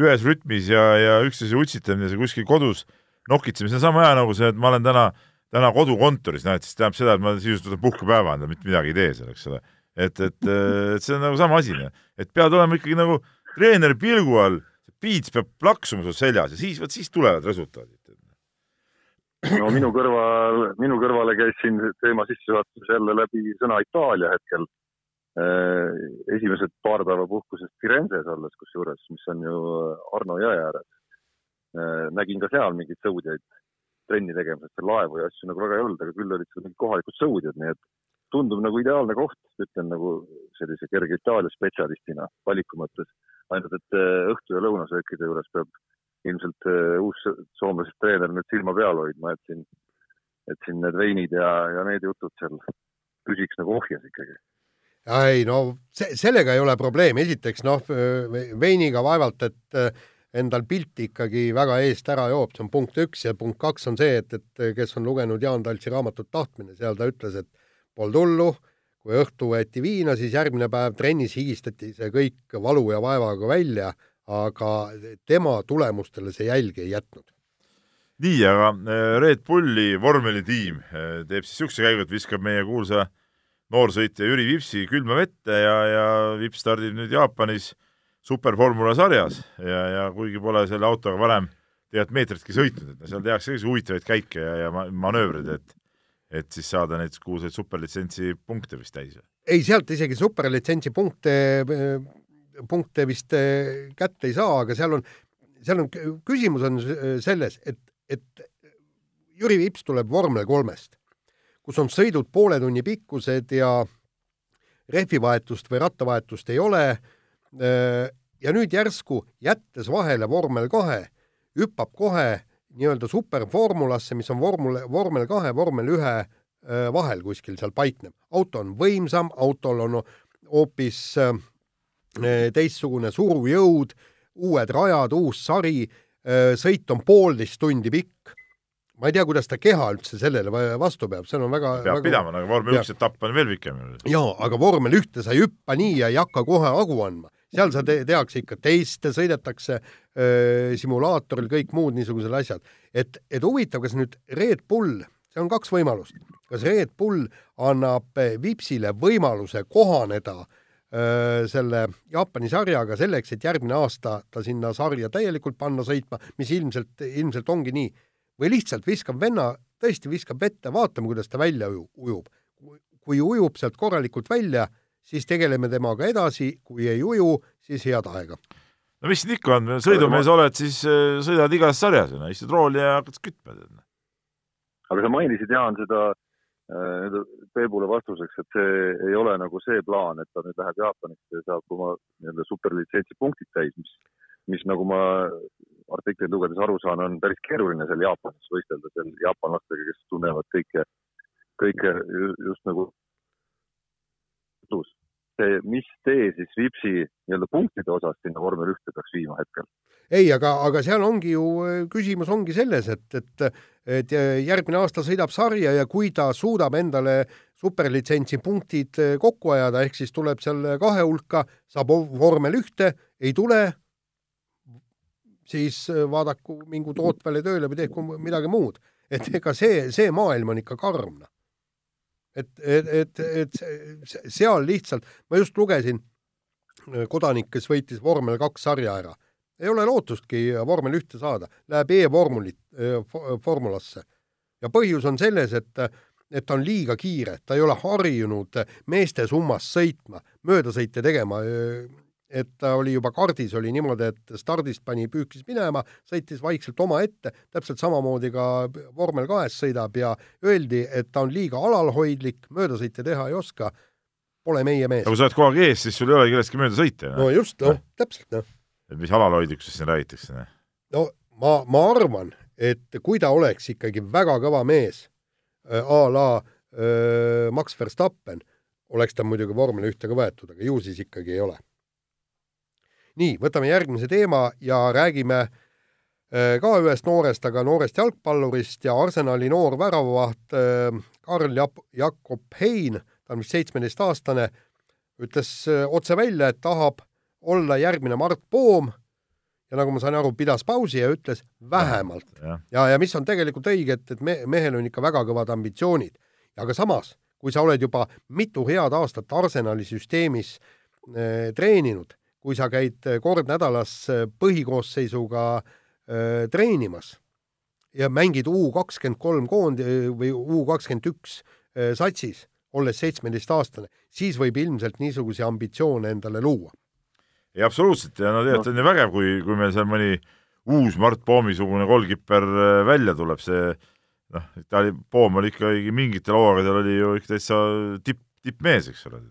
C: ühes rütmis ja, ja üksteise utsitamine, see kuskil kodus nokitsemine, see on sama hea nagu see, et ma olen täna, täna kodukontoris, et siis tähendab seda, et ma sisuliselt võtan puhkepäeva endale, mitte midagi ei tee seal, eks ole. et, et, et see on nagu sama asi, noh. et pead olema ikkagi nagu treeneri pilgu all, piits peab plaksuma sul seljas ja siis, vot siis tulevad resultaadid.
D: No minu kõrval, minu kõrvale käis siin teema sissejuhatuses jälle läbi sõna Itaalia hetkel äh, esimesed paar päeva puhkusest Firenzes olles kusjuures, mis on ju Arno jõe ääres. Äh, nägin ka seal mingeid sõudjaid trenni tegemas, et laevu ja asju nagu väga ei olnud, aga küll olid seal mingid kohalikud sõudjad, nii et tundub nagu ideaalne koht, ütlen nagu sellise kerge Itaalia spetsialistina valiku mõttes. ainult, et äh, õhtu ja lõunasöökide juures peab ilmselt äh, uus soomlasest treener nüüd silma peal hoidma, et siin, et siin need veinid ja, ja need jutud seal püsiks nagu ohjes ikkagi.
B: Ei no see, sellega ei ole probleemi, esiteks noh, veiniga vaevalt, et endal pilti ikkagi väga eest ära joob, see on punkt üks ja punkt kaks on see, et, et kes on lugenud Jaan Taltsi raamatut Tahtmine, seal ta ütles, et polnud hullu, kui õhtu võeti viina, siis järgmine päev trennis higistati see kõik valu ja vaevaga välja, aga tema tulemustele see jälgi ei jätnud.
C: nii, aga äh, Red Bulli vormelitiim äh, teeb siis niisuguse käigu, et viskab meie kuulsa noorsõitja Jüri Vipsi külma vette ja, ja Vips stardib nüüd Jaapanis superformula sarjas ja, ja kuigi pole selle autoga varem tead meetritki sõitnud, et seal tehakse selliseid huvitavaid käike ja, ja manöövreid, et et siis saada neid kuulsaid superlitsentsi punkte vist täis.
B: ei, sealt isegi superlitsentsi punkte, punkte vist eh, kätte ei saa, aga seal on, seal on, küsimus on selles, et, et Jüri Vips tuleb vormel kolmest, kus on sõidud poole tunni pikkused ja rehvivahetust või rattavahetust ei ole Äh, ja nüüd järsku, jättes vahele vormel kahe, hüppab kohe nii-öelda superformulasse, mis on vormel, vormel kahe, vormel ühe äh, vahel kuskil seal paikneb. auto on võimsam, autol on hoopis äh, teistsugune surujõud, uued rajad, uus sari, sõit on poolteist tundi pikk. ma ei tea, kuidas ta keha üldse sellele vastu peab, see on väga
C: peab
B: väga...
C: pidama, aga vormel üks etapp on veel pikem.
B: jaa, aga vormel ühte sa ei hüppa nii ja ei hakka kohe hagu andma seal sa te tehakse ikka teste, sõidetakse öö, simulaatoril, kõik muud niisugused asjad. et, et huvitav, kas nüüd Red Bull, see on kaks võimalust, kas Red Bull annab Vipsile võimaluse kohaneda selle Jaapani sarjaga selleks, et järgmine aasta ta sinna sarja täielikult panna sõitma, mis ilmselt, ilmselt ongi nii, või lihtsalt viskab venna, tõesti viskab vette, vaatame, kuidas ta välja ujub. kui ujub sealt korralikult välja siis tegeleme temaga edasi, kui ei uju, siis head aega.
C: no mis siin ikka on, sõidumees oled, siis äh, sõidad igas sarjas, istud rooli ja hakkad kütma.
D: aga sa mainisid, Jaan, seda äh, Peebule vastuseks, et see ei ole nagu see plaan, et ta nüüd läheb Jaapanisse ja saab oma nii-öelda superlitsentsi punktid täis, mis, mis nagu ma artikleid lugedes aru saan, on päris keeruline seal Jaapanis võistelda seal jaapanlastega, kes tunnevad kõike kõike just nagu see, mis tee siis Vipsi nii-öelda punktide osas sinna vormel ühte peaks viima hetkel?
B: Ei, aga, aga seal ongi ju, küsimus ongi selles, et, et, et järgmine aasta sõidab sarja ja kui ta suudab endale superlitsentsi punktid kokku ajada, ehk siis tuleb seal kahe hulka, saab vormel ühte, ei tule, siis vaadaku, mingu Tootväele tööle või tehku midagi muud. et ega see, see maailm on ikka karm, noh et, et, et, et seal lihtsalt, ma just lugesin äh, kodanik, kes võitis vormel kaks sarja ära. Ei ole lootustki vormel ühte saada, läheb e-vormulit, äh, formulasse. ja põhjus on selles, et, et ta on liiga kiire, ta ei ole harjunud meeste summas sõitma, möödasõite tegema et ta oli juba kardis, oli niimoodi, et stardist pani, püüksis minema, sõitis vaikselt omaette, täpselt samamoodi ka vormel kahes sõidab ja öeldi, et ta on liiga alalhoidlik, möödasõite teha ei oska, pole meie mees.
C: aga kui sa oled kogu aeg ees, siis sul ei ole kellestki mööda sõita.
B: no just, noh, täpselt, noh.
C: Et mis alalhoidlikkusest siin räägitakse?
B: Noh? no ma, ma arvan, et kui ta oleks ikkagi väga kõva mees äh, a la äh, Max Verstappen, oleks ta muidugi vormel ühte ka võetud, aga ju siis ikkagi ei ole nii, võtame järgmise teema ja räägime äh, ka ühest noorest, aga noorest jalgpallurist ja Arsenali noor väravavaht äh, Karl Jakob Hein, ta on vist seitsmeteistaastane, ütles äh, otse välja, et tahab olla järgmine Mart Poom ja nagu ma sain aru, pidas pausi ja ütles vähemalt. ja, ja, ja mis on tegelikult õige, et, et me, mehel on ikka väga kõvad ambitsioonid. aga samas, kui sa oled juba mitu head aastat Arsenali süsteemis äh, treeninud kui sa käid äh, kord nädalas äh, põhikoosseisuga äh, treenimas ja mängid U kakskümmend kolm koond- või U kakskümmend üks satsis, olles seitsmeteistaastane, siis võib ilmselt niisuguseid ambitsioone endale luua.
C: Ei absoluutselt ja no tegelikult on ju vägev, kui, kui meil seal mõni uus Mart Poomi-sugune golkiper välja tuleb, see noh, ta oli, Poom oli ikkagi mingitel hooaegadel oli ju ikka täitsa tipp, tippmees, eks ole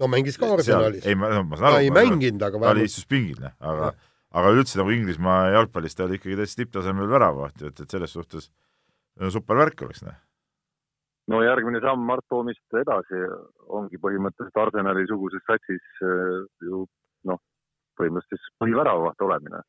B: no mängis ka Arsenalis.
C: ei, ma, ma saan aru.
B: ta ei mänginud, aga
C: vähemalt. ta oli istus pingil, noh, aga, aga üldse nagu Inglismaa jalgpallis ta oli ikkagi täitsa tipptasemel väravaht ju, et, et selles suhtes no, super värk oleks, noh.
D: no järgmine samm Mart Toomist edasi ongi põhimõtteliselt Arsenali-suguses satsis äh, ju noh, põhimõtteliselt põhiväravaht olemine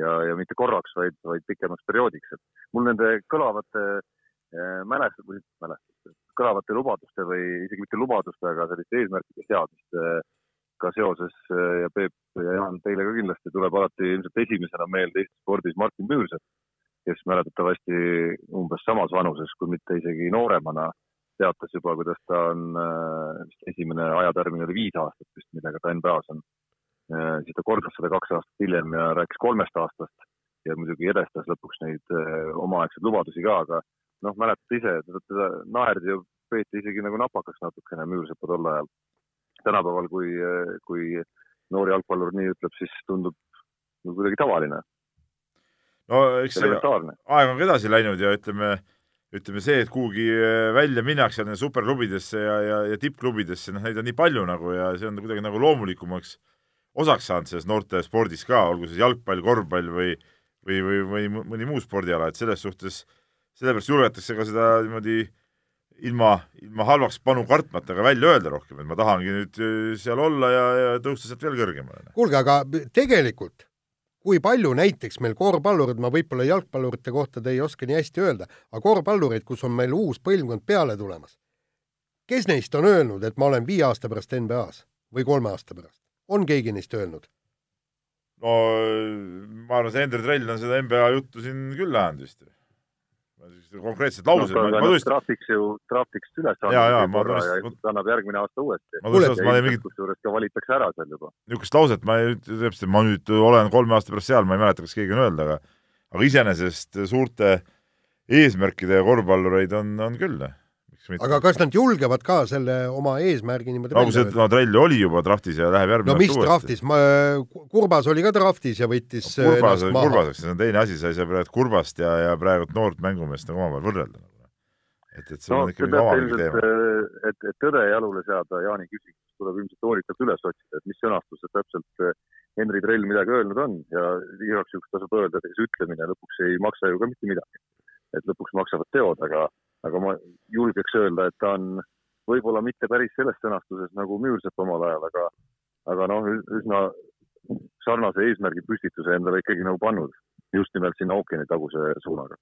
D: ja, ja mitte korraks, vaid, vaid pikemaks perioodiks, et mul nende kõlavate äh, mälestus, mälestus, kõlavate lubaduste või isegi mitte lubaduste, aga selliste eesmärkide seadmistega seoses eh, ja Peep ja Jaan, teile ka kindlasti tuleb alati ilmselt esimesena meelde Eesti spordis Martin Müürsepp, kes mäletatavasti umbes samas vanuses, kui mitte isegi nooremana, teatas juba, kuidas ta on, vist eh, esimene ajatärmin oli viis aastat vist, millega ta NBA-s on. Eh, siis ta kordas seda kaks aastat hiljem ja rääkis kolmest aastast ja muidugi edestas lõpuks neid omaaegseid lubadusi ka, aga noh, mäletad ise, teda naerdi ju, peeti isegi nagu napakaks natukene Müürsepa tol ajal. tänapäeval, kui, kui noor jalgpallur nii ütleb, siis tundub nagu kuidagi tavaline.
C: no eks aeg on ka edasi läinud ja ütleme, ütleme see, et kuhugi välja minnakse superklubidesse ja, ja, ja tippklubidesse, noh, neid on nii palju nagu ja see on kuidagi nagu loomulikumaks osaks saanud selles noorte spordis ka, olgu see jalgpall, korvpall või või, või, või mõni muu spordiala, et selles suhtes sellepärast julgetakse ka seda niimoodi ilma, ilma halvaks panu kartmata ka välja öelda rohkem, et ma tahangi nüüd äh, seal olla ja, ja tõusta sealt veel kõrgemale.
B: kuulge, aga tegelikult kui palju näiteks meil korvpallurid, ma võib-olla jalgpallurite kohta te ei oska nii hästi öelda, aga korvpallurid, kus on meil uus põlvkond peale tulemas, kes neist on öelnud, et ma olen viie aasta pärast NBA-s või kolme aasta pärast? On keegi neist öelnud?
C: no ma arvan, see Ender Trell on seda NBA juttu siin küll ajanud vist konkreetsed laused no,.
D: ma tõesti. trahviks ju, trahviks üles
C: ja, ja, ma
D: tõesti. ja siis annab järgmine aasta uuesti.
C: ma tõesti, ma mingit.
D: kusjuures ka valitakse ära seal juba.
C: niisugust lauset ma ei, täpselt, ma nüüd olen kolme aasta pärast seal, ma ei mäleta, kas keegi on öelnud, aga aga iseenesest suurte eesmärkide korvpallureid on, on küll
B: aga kas nad julgevad ka selle oma eesmärgi niimoodi
C: nagu see, no Trell oli juba draftis ja läheb järgmine
B: no mis draftis, ma, Kurbas oli ka draftis ja võttis
C: no, Kurbas, Kurbaseks, see on teine asi, sa ei saa praegu Kurbast ja, ja praegu noort mängumeest nagu omavahel võrrelda. et, et see
D: no,
C: on ikkagi omavahel teema.
D: et, et tõde jalule seada, Jaani küsimus tuleb ilmselt hoolikalt üles otsida, et mis sõnastused täpselt eh, Henri Trell midagi öelnud on ja igaks juhuks tasub öelda, et see ütlemine lõpuks ei maksa ju ka mitte midagi. et lõpuks maksavad teod, aga aga ma julgeks öelda, et ta on võib-olla mitte päris selles sõnastuses nagu Müürsepp omal ajal, aga, aga noh, üsna sarnase eesmärgi püstituse endale ikkagi nagu pannud just nimelt sinna ookeanitaguse suunaga.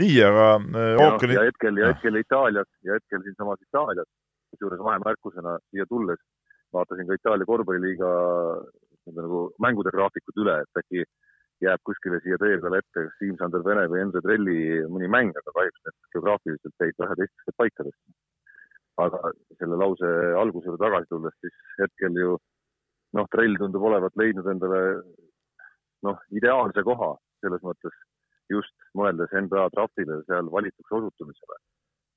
C: nii, aga äh, ookeani.
D: ja hetkel, ja hetkel Itaalias ja hetkel siinsamas Itaalias, kusjuures vahemärkusena siia tulles vaatasin ka Itaalia korvpalliliiga nagu mängude graafikud üle, et äkki jääb kuskile siia tee peale ette kas Siim-Sander Vene või Endre Trelli mõni mäng, aga kahjuks need geograafiliselt jäid vähe teistesse paikadesse. aga selle lause algusele tagasi tulles, siis hetkel ju noh, Trell tundub olevat leidnud endale noh, ideaalse koha selles mõttes just mõeldes NBA draftile seal valituks osutumisele.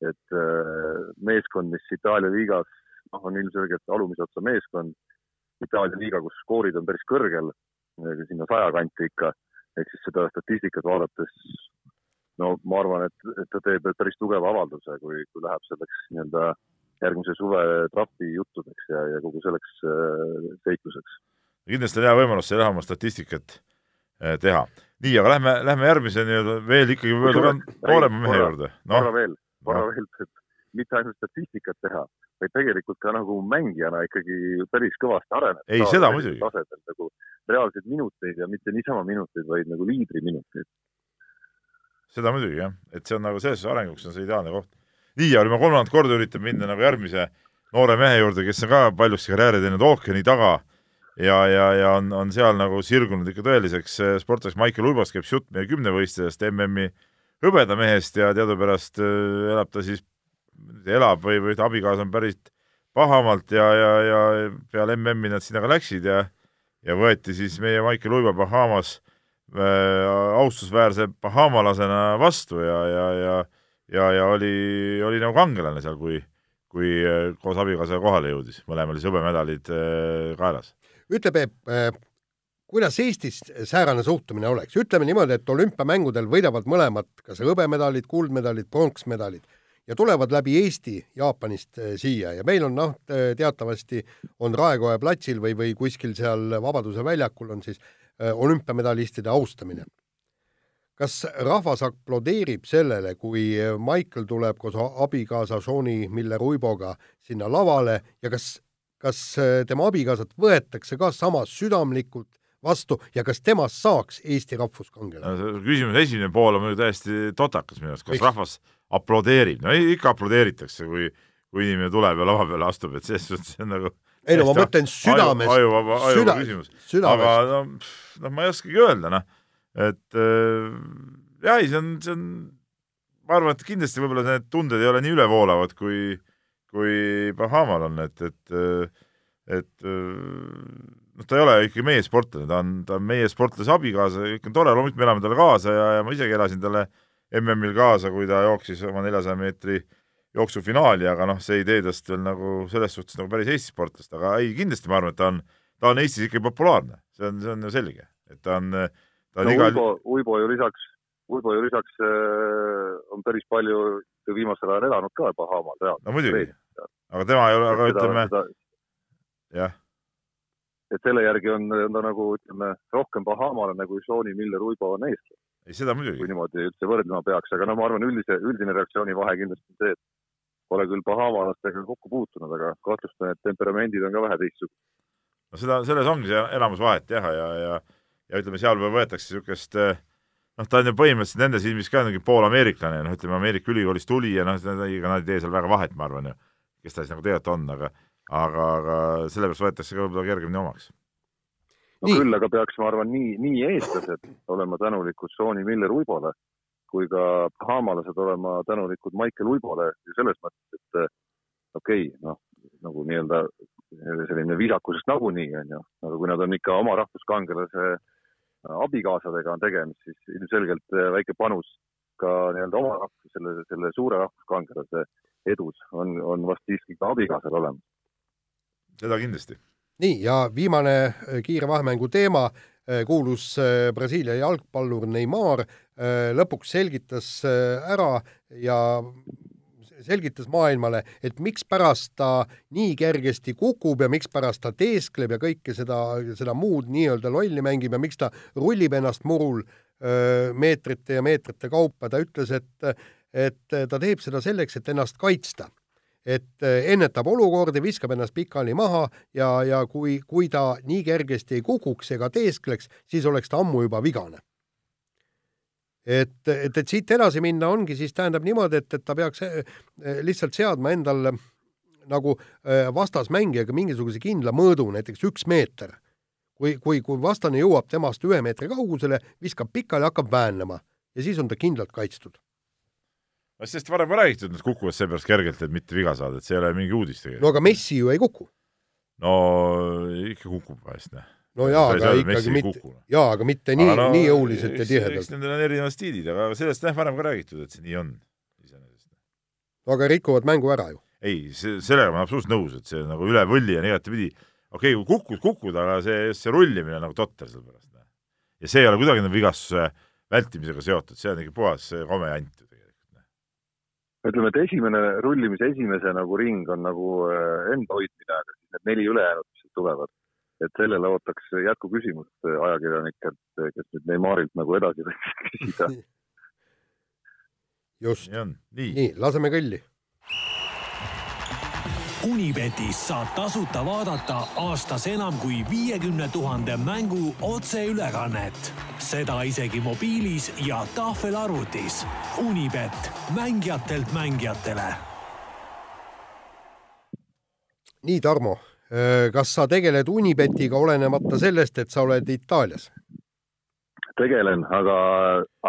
D: et äh, meeskond, mis Itaalia liigas noh, on ilmselgelt alumise otsa meeskond, Itaalia liiga, kus skoorid on päris kõrgel, sinna saja kanti ikka, ehk siis seda statistikat vaadates no ma arvan, et, et ta teeb päris tugeva avalduse, kui, kui läheb selleks nii-öelda järgmise suve trahvi juttudeks ja, ja kogu selleks äh, seikluseks.
C: kindlasti on hea võimalus seal oma statistikat äh, teha. nii, aga lähme, lähme järgmise nii-öelda veel ikkagi võib-olla noorema mehe juurde
D: no.. korra veel, korra veel, et mitte ainult statistikat teha, vaid tegelikult ka nagu mängijana ikkagi päris kõvasti areneb.
C: ei, seda muidugi.
D: tasemel nagu reaalseid minuteid ja mitte niisama minuteid, vaid nagu liidriminuteid.
C: seda muidugi jah, et see on nagu selles arenguks on see ideaalne koht. nii, aga ma kolmandat korda üritan minna nagu järgmise noore mehe juurde, kes on ka paljusti karjääri teinud ookeani taga ja, ja, ja on, on seal nagu sirgunud ikka tõeliseks eh, sportlaseks. Maicel Urbas käib jutt meie kümnevõistlejast MM-i hõbedamehest ja teadupärast eh, elab ta siis elab või, või ta abikaasa on pärit Bahamaalt ja, ja, ja peale MM-i nad sinna ka läksid ja ja võeti siis meie Maicel Uibo Bahamas äh, austusväärse bahamalasena vastu ja, ja, ja ja, ja oli, oli nagu kangelane seal, kui, kui äh, koos abikaasaga kohale jõudis, mõlemal siis hõbemedalid äh, kaelas.
B: ütle, Peep äh,, kuidas Eestis säärane suhtumine oleks, ütleme niimoodi, et olümpiamängudel võidavad mõlemad kas hõbemedalid, kuldmedalid, pronksmedalid ja tulevad läbi Eesti Jaapanist äh, siia ja meil on noh, teatavasti on Raekoja platsil või, või kuskil seal Vabaduse väljakul on siis äh, olümpiamedalistide austamine. kas rahvas aplodeerib sellele, kui Michael tuleb koos abikaasa Shauni Miller-Uiboga sinna lavale ja kas, kas äh, tema abikaasat võetakse ka sama südamlikult vastu ja kas temast saaks Eesti rahvuskangelane?
C: küsimuse esimene pool on muidugi täiesti totakas minu arust, kas Eks? rahvas aplodeerib, no ikka aplodeeritakse, kui, kui inimene tuleb ja lava peale astub, et selles suhtes see on nagu
B: ei no ma mõtlen südames,
C: ajuvaba, ajuvaba küsimus. aga no, noh, ma ei oskagi öelda, noh, et äh, jah, ei, see on, see on, ma arvan, et kindlasti võib-olla need tunded ei ole nii ülevoolavad, kui, kui Bahamal on, et, et, et noh, ta ei ole ikkagi meie sportlane, ta on, ta on meie sportlase abikaasa, kõik on tore, loomulikult me elame talle kaasa ja, ja ma isegi elasin talle äh, MM-il kaasa, kui ta jooksis oma neljasaja meetri jooksufinaali, aga noh, see ei tee tast veel nagu selles suhtes nagu päris Eesti sportlast, aga ei, kindlasti ma arvan, et ta on, ta on Eestis ikkagi populaarne, see on, see on ju selge, et ta on, ta on
D: no,
C: igal
D: Uibo, Uibo ju lisaks, Uibo ju lisaks äh, on päris palju viimasel ajal elanud ka Bahamaal reaalselt.
C: no muidugi, aga tema ei ole, aga ütleme, jah.
D: et selle järgi on ta nagu ütleme, rohkem bahamalane kui Shauni Miller-Uibo on eestlane
C: ei, seda muidugi.
D: kui niimoodi üldse võrdlema peaks, aga no ma arvan, üldise, üldine reaktsiooni vahe kindlasti on see, et pole küll pahamalastega kokku puutunud, aga kahtlustan, et temperamendid on ka vähe teistsugused.
C: no seda, selles ongi see enamus vahet jah, ja, ja, ja, ja ütleme, seal võetakse niisugust noh, ta on ju põhimõtteliselt nende silmis ka mingi poolameeriklane, noh, ütleme Ameerika ülikoolist tuli ja noh, ega nad ei tee seal väga vahet, ma arvan ju, kes ta siis nagu tegelikult on, aga aga, aga sellepärast võetakse ka võib-olla kergemini omaks
D: no nii. küll aga peaks, ma arvan, nii, nii eestlased olema tänulikud Shauni Miller-Uibole kui ka bahamalased olema tänulikud Maicel Uibole selles mõttes, et eh, okei okay,, noh, nagu nii-öelda selline viisakusest nagunii, on ju, aga kui nad on ikka oma rahvuskangelase abikaasadega on tegemist, siis ilmselgelt eh, väike panus ka nii-öelda oma rahvus, selle, selle suure rahvuskangelase edus on, on vast siiski ka abikaasal olemas.
C: seda kindlasti
B: nii, ja viimane äh, kiire vahemängu teema äh, kuulus äh, Brasiilia jalgpallur Neimar, lõpuks selgitas ära ja selgitas maailmale, et mikspärast ta nii kergesti kukub ja mikspärast ta teeskleb ja kõike seda, seda muud nii-öelda lolli mängib ja miks ta rullib ennast murul meetrite ja meetrite kaupa, ta ütles, et et ta teeb seda selleks, et ennast kaitsta. Et ennetab olukordi, viskab ennast pikali maha ja, ja kui, kui ta nii kergesti ei kukuks ega teeskleks, siis oleks ta ammu juba vigane et, et, et siit edasi minna ongi siis tähendab niimoodi, et, et ta peaks eh, lihtsalt seadma endal nagu vastasmängijaga mingisuguse kindla mõõdu, näiteks üks meeter. kui, kui, kui vastane jõuab temast ühe meetri kaugusele, viskab pikali, hakkab väänama ja siis on ta kindlalt kaitstud.
C: Sellest varem ka räägitud, nad kukuvad seepärast kergelt, et mitte viga saada, et see ei ole mingi uudis tegelikult.
B: no aga Messi ju ei kuku.
C: no ikka kukub vahest, noh
B: no jaa, aga ikkagi mitte, jaa, aga mitte nii, no, nii jõuliselt ja tihedalt.
C: eks nendel on erinevad stiilid, aga sellest jah varem ka räägitud, et see nii on iseenesest.
B: no aga rikuvad mängu ära ju.
C: ei, see, sellega ma olen absoluutselt nõus, et see nagu üle võlli on igatepidi, okei okay,, kui kukud, kukud, aga see, see rullimine on nagu totter selle pärast. ja see ei ole kuidagi nagu vigastuse vältimisega seotud, see on ikka puhas kome jant.
D: Ütleme, et esimene rullimise esimese nagu ring on nagu äh, enda hoidmine, aga siis need neli ülejäänut, mis tulevad et sellele ootaks jätkuküsimust ajakirjanikelt, kes nüüd Neimarilt nagu edasi võiks küsida.
B: just.
C: nii,
B: nii, laseme kõlli.
A: Unibetis saab tasuta vaadata aastas enam kui viiekümne tuhande mängu otseülekannet. seda isegi mobiilis ja tahvelarvutis. Unibet, mängijatelt mängijatele.
B: nii, Tarmo kas sa tegeled Unibetiga olenemata sellest, et sa oled Itaalias?
D: tegelen, aga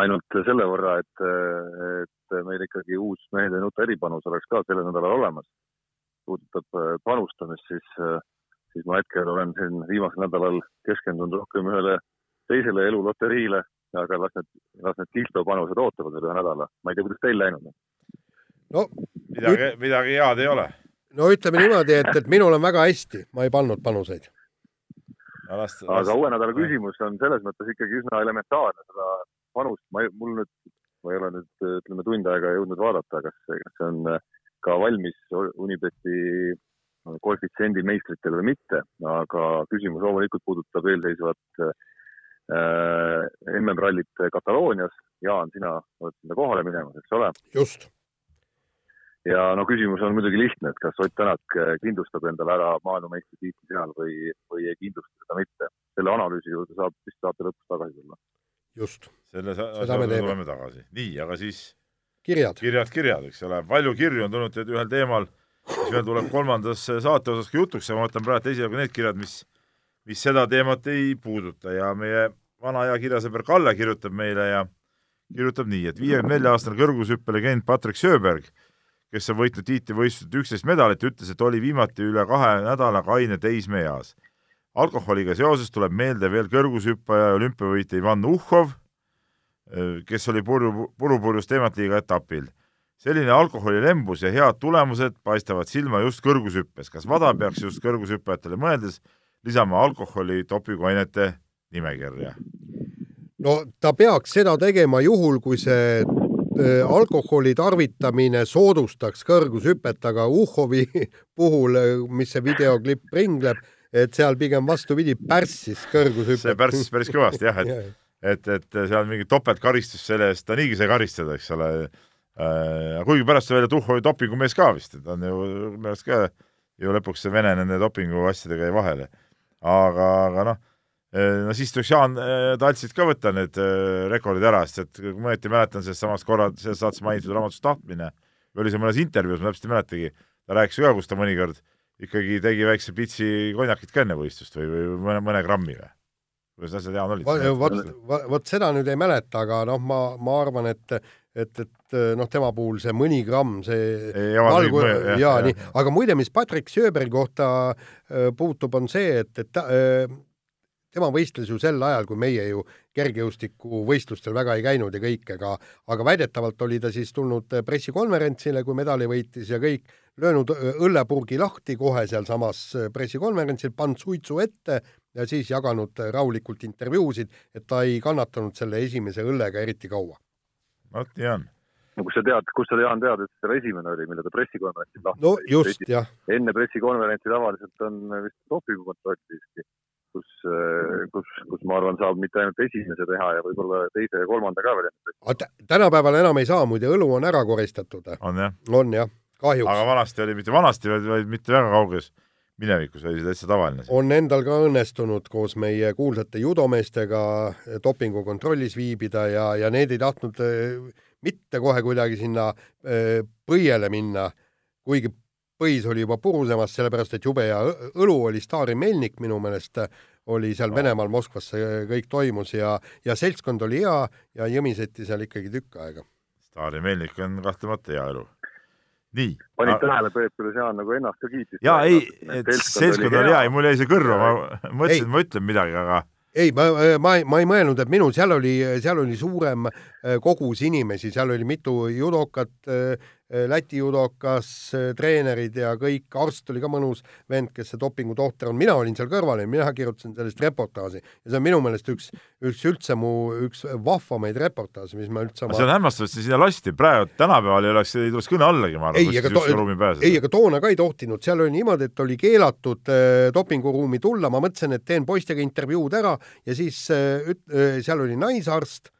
D: ainult selle võrra, et, et meil ikkagi uus mehed ei nuta eripanus oleks ka sellel nädalal olemas. Puudutab äh, panustamist, siis, äh, siis ma hetkel olen siin viimasel nädalal keskendunud rohkem ühele teisele eluloteriile, aga las need, las need kiltopanused ootavad veel ühe nädala. ma ei tea, kuidas teil läinud on?
B: no
C: midagi, midagi head ei ole
B: no ütleme niimoodi, et, et minul on väga hästi, ma ei pannud panuseid.
D: aga uue nädala küsimus on selles mõttes ikkagi üsna elementaarne, seda panust ma, mul nüüd, ma ei ole nüüd ütleme tund aega jõudnud vaadata, kas, kas see on ka valmis Unibeti koefitsiendi meistritele või mitte, aga küsimus loomulikult puudutab eelseisvat äh, MM-rallit Kataloonias. Jaan, sina oled sinna kohale minemas, eks ole?
B: just
D: ja no küsimus on muidugi lihtne, et kas Ott Tänak kindlustab endale ära maailmameistritiitli seal või, või ei kindlusta seda mitte. selle analüüsi juurde saab vist saate lõpus tagasi tulla.
B: just.
C: selle asja juurde tuleme tagasi. nii, aga siis
B: kirjad,
C: kirjad, kirjad, eks ole, palju kirju on tulnud ühel teemal, mis meil tuleb kolmandas saate osas ka jutuks ja ma võtan praegu esialgu need kirjad, mis, mis seda teemat ei puuduta. Ja meie vana hea kirjasõber Kalle kirjutab meile ja kirjutab nii, et viiekümne nelja aastane kõrgushüppelegend Patrick Sööberg kes on võitnud tiitlivõistlustel üksteist medalit, ütles, et oli viimati üle kahe nädala kaine teismeeas. alkoholiga seoses tuleb meelde veel kõrgushüppaja ja olümpiavõitja Ivan Uhhov, kes oli puru, purupurjus teematliiga etapil. selline alkoholilembus ja head tulemused paistavad silma just kõrgushüppes. kas WADA peaks just kõrgushüppajatele mõeldes lisama alkoholi dopinguainete nimekirja?
B: no ta peaks seda tegema juhul, kui see Äh, alkoholi tarvitamine soodustaks kõrgushüpet, aga Uhhovi puhul, äh, mis see videoklipp ringleb, et seal pigem vastupidi, pärssis kõrgushüpet.
C: see pärssis päris kõvasti jah, et et, et seal mingi topeltkaristus selle eest, ta niigi sai karistada, eks ole äh,. kuigi pärast sai välja, et Uhhovi dopingumees ka vist, ta on ju minu arust ka ju lõpuks see Vene nende dopinguasjadega jäi vahele. aga, aga noh no siis tuleks Jaan äh, Taltsit ka võtta need äh, rekordid ära, sest et kui ma õieti mäletan, sellest samast korra, selles saates mainitud raamatust Tahtmine, või oli see mõnes intervjuus, ma täpselt ei mäletagi, ta rääkis ka, kus ta mõnikord ikkagi tegi väikse pitsi konjakit ka enne võistlust või, või mõne, mõne grammi või? Kuidas asjad, Jaan, olid?
B: vot, vot seda nüüd ei mäleta, aga noh, ma, ma arvan, et et, et noh, tema puhul see mõni gramm, see
C: ei algu,
B: jaa ja, nii, aga muide, mis Patrick Sööberi kohta äh, puutub, on see, et, et ta, äh, tema võistles ju sel ajal, kui meie ju kergejõustikuvõistlustel väga ei käinud ja kõik, aga aga väidetavalt oli ta siis tulnud pressikonverentsile, kui medali võitis ja kõik, löönud õllepurgi lahti kohe sealsamas pressikonverentsil, pannud suitsu ette ja siis jaganud rahulikult intervjuusid, et ta ei kannatanud selle esimese õllega eriti kaua.
C: vot nii on
D: no kus sa tead, kus sa, Jaan, tead, et see esimene oli, mille ta pressikonverentsil lahti
B: no just, jah.
D: enne pressikonverentsi tavaliselt on vist dopingukontroll siiski kus, kus, kus ma arvan, saab mitte ainult esimese teha ja võib-olla teise ja kolmanda ka veel.
B: tänapäeval enam ei saa, muide õlu on ära koristatud.
C: on jah?
B: on jah, kahjuks.
C: aga vanasti oli, mitte vanasti, vaid, vaid mitte väga kauges minevikus oli see täitsa tavaline.
B: on endal ka õnnestunud koos meie kuulsate judomeestega dopingukontrollis viibida ja, ja need ei tahtnud eh, mitte kohe kuidagi sinna eh, põiele minna, kuigi põis oli juba purusemas, sellepärast et jube hea õlu oli Stari Melnik minu meelest, oli seal no. Venemaal Moskvas see kõik toimus ja, ja seltskond oli hea ja jõmiseti seal ikkagi tükk aega.
C: Stari Melnik on kahtlemata hea õlu. Nii.
D: panid tähele, Peep, kuidas Jaan nagu ennast ka kiitis?
C: jaa, ei, et seltskond oli hea, ei mul jäi see kõrva, ma mõtlesin, et ma ütlen midagi, aga
B: ei, ma, ma, ma ei mõelnud, et minul seal oli, seal oli suurem äh, kogus inimesi, seal oli mitu judokat, Äh, Läti judokas, äh, treenerid ja kõik, arst oli ka mõnus vend, kes see dopingutohter on, mina olin seal kõrval ja mina kirjutasin sellest reportaaži. Ja see on minu meelest üks, üks üldse mu üks vahvamaid reportaaže, mis ma üldse
C: oma... see on hämmastav, et see sinna lasti, praegu tänapäeval ei oleks, ei tuleks kõne allagi, ma arvan,
B: ei, aga, to ei, aga toona ka ei tohtinud, seal oli niimoodi, et oli keelatud äh, dopinguruumi tulla, ma mõtlesin, et teen poistega intervjuud ära ja siis äh, äh, seal oli naisarst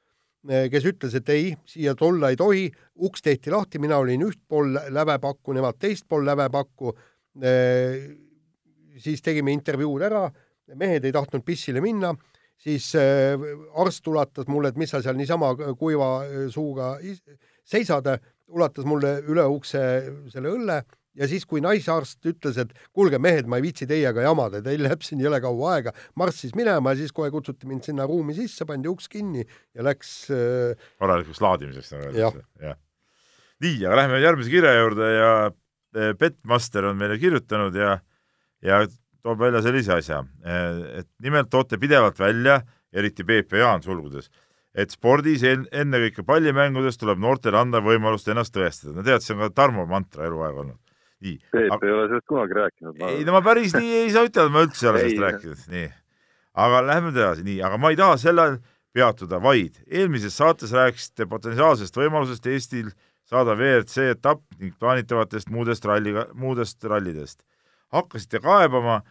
B: kes ütles, et ei, siia tulla ei tohi, uks tehti lahti, mina olin üht pool lävepakku, nemad teist pool lävepakku. Eh, siis tegime intervjuud ära, mehed ei tahtnud pissile minna, siis eh, arst ulatas mulle, et mis sa seal niisama kuiva suuga seisad, ulatas mulle üle ukse selle õlle ja siis, kui naisarst ütles, et kuulge, mehed, ma ei viitsi teiega jamada, teil läheb siin jõle kaua aega, marssis minema ja siis kohe kutsuti mind sinna ruumi sisse, pandi uks kinni ja läks äh...
C: korralikuks laadimiseks, nagu öeldakse. jah. nii, aga lähme järgmise kirja juurde ja Petmaster on meile kirjutanud ja, ja toob välja sellise asja, et nimelt toote pidevalt välja, eriti ja Jaan sulgudes, et spordis ennekõike pallimängudes tuleb noortele anda võimalust ennast tõestada. no tead, see on ka Tarmo mantra eluaeg olnud
D: nii. Peep aga... ei ole sellest kunagi rääkinud
C: ma.... ei no ma päris nii ei saa ütelda, ma üldse ei ole sellest rääkinud, nii. aga lähme edasi, nii, aga ma ei taha sellel peatuda, vaid eelmises saates rääkisite potentsiaalsest võimalusest Eestil saada WRC etapp ning plaanitavatest muudest ralliga, muudest rallidest. hakkasite kaebama,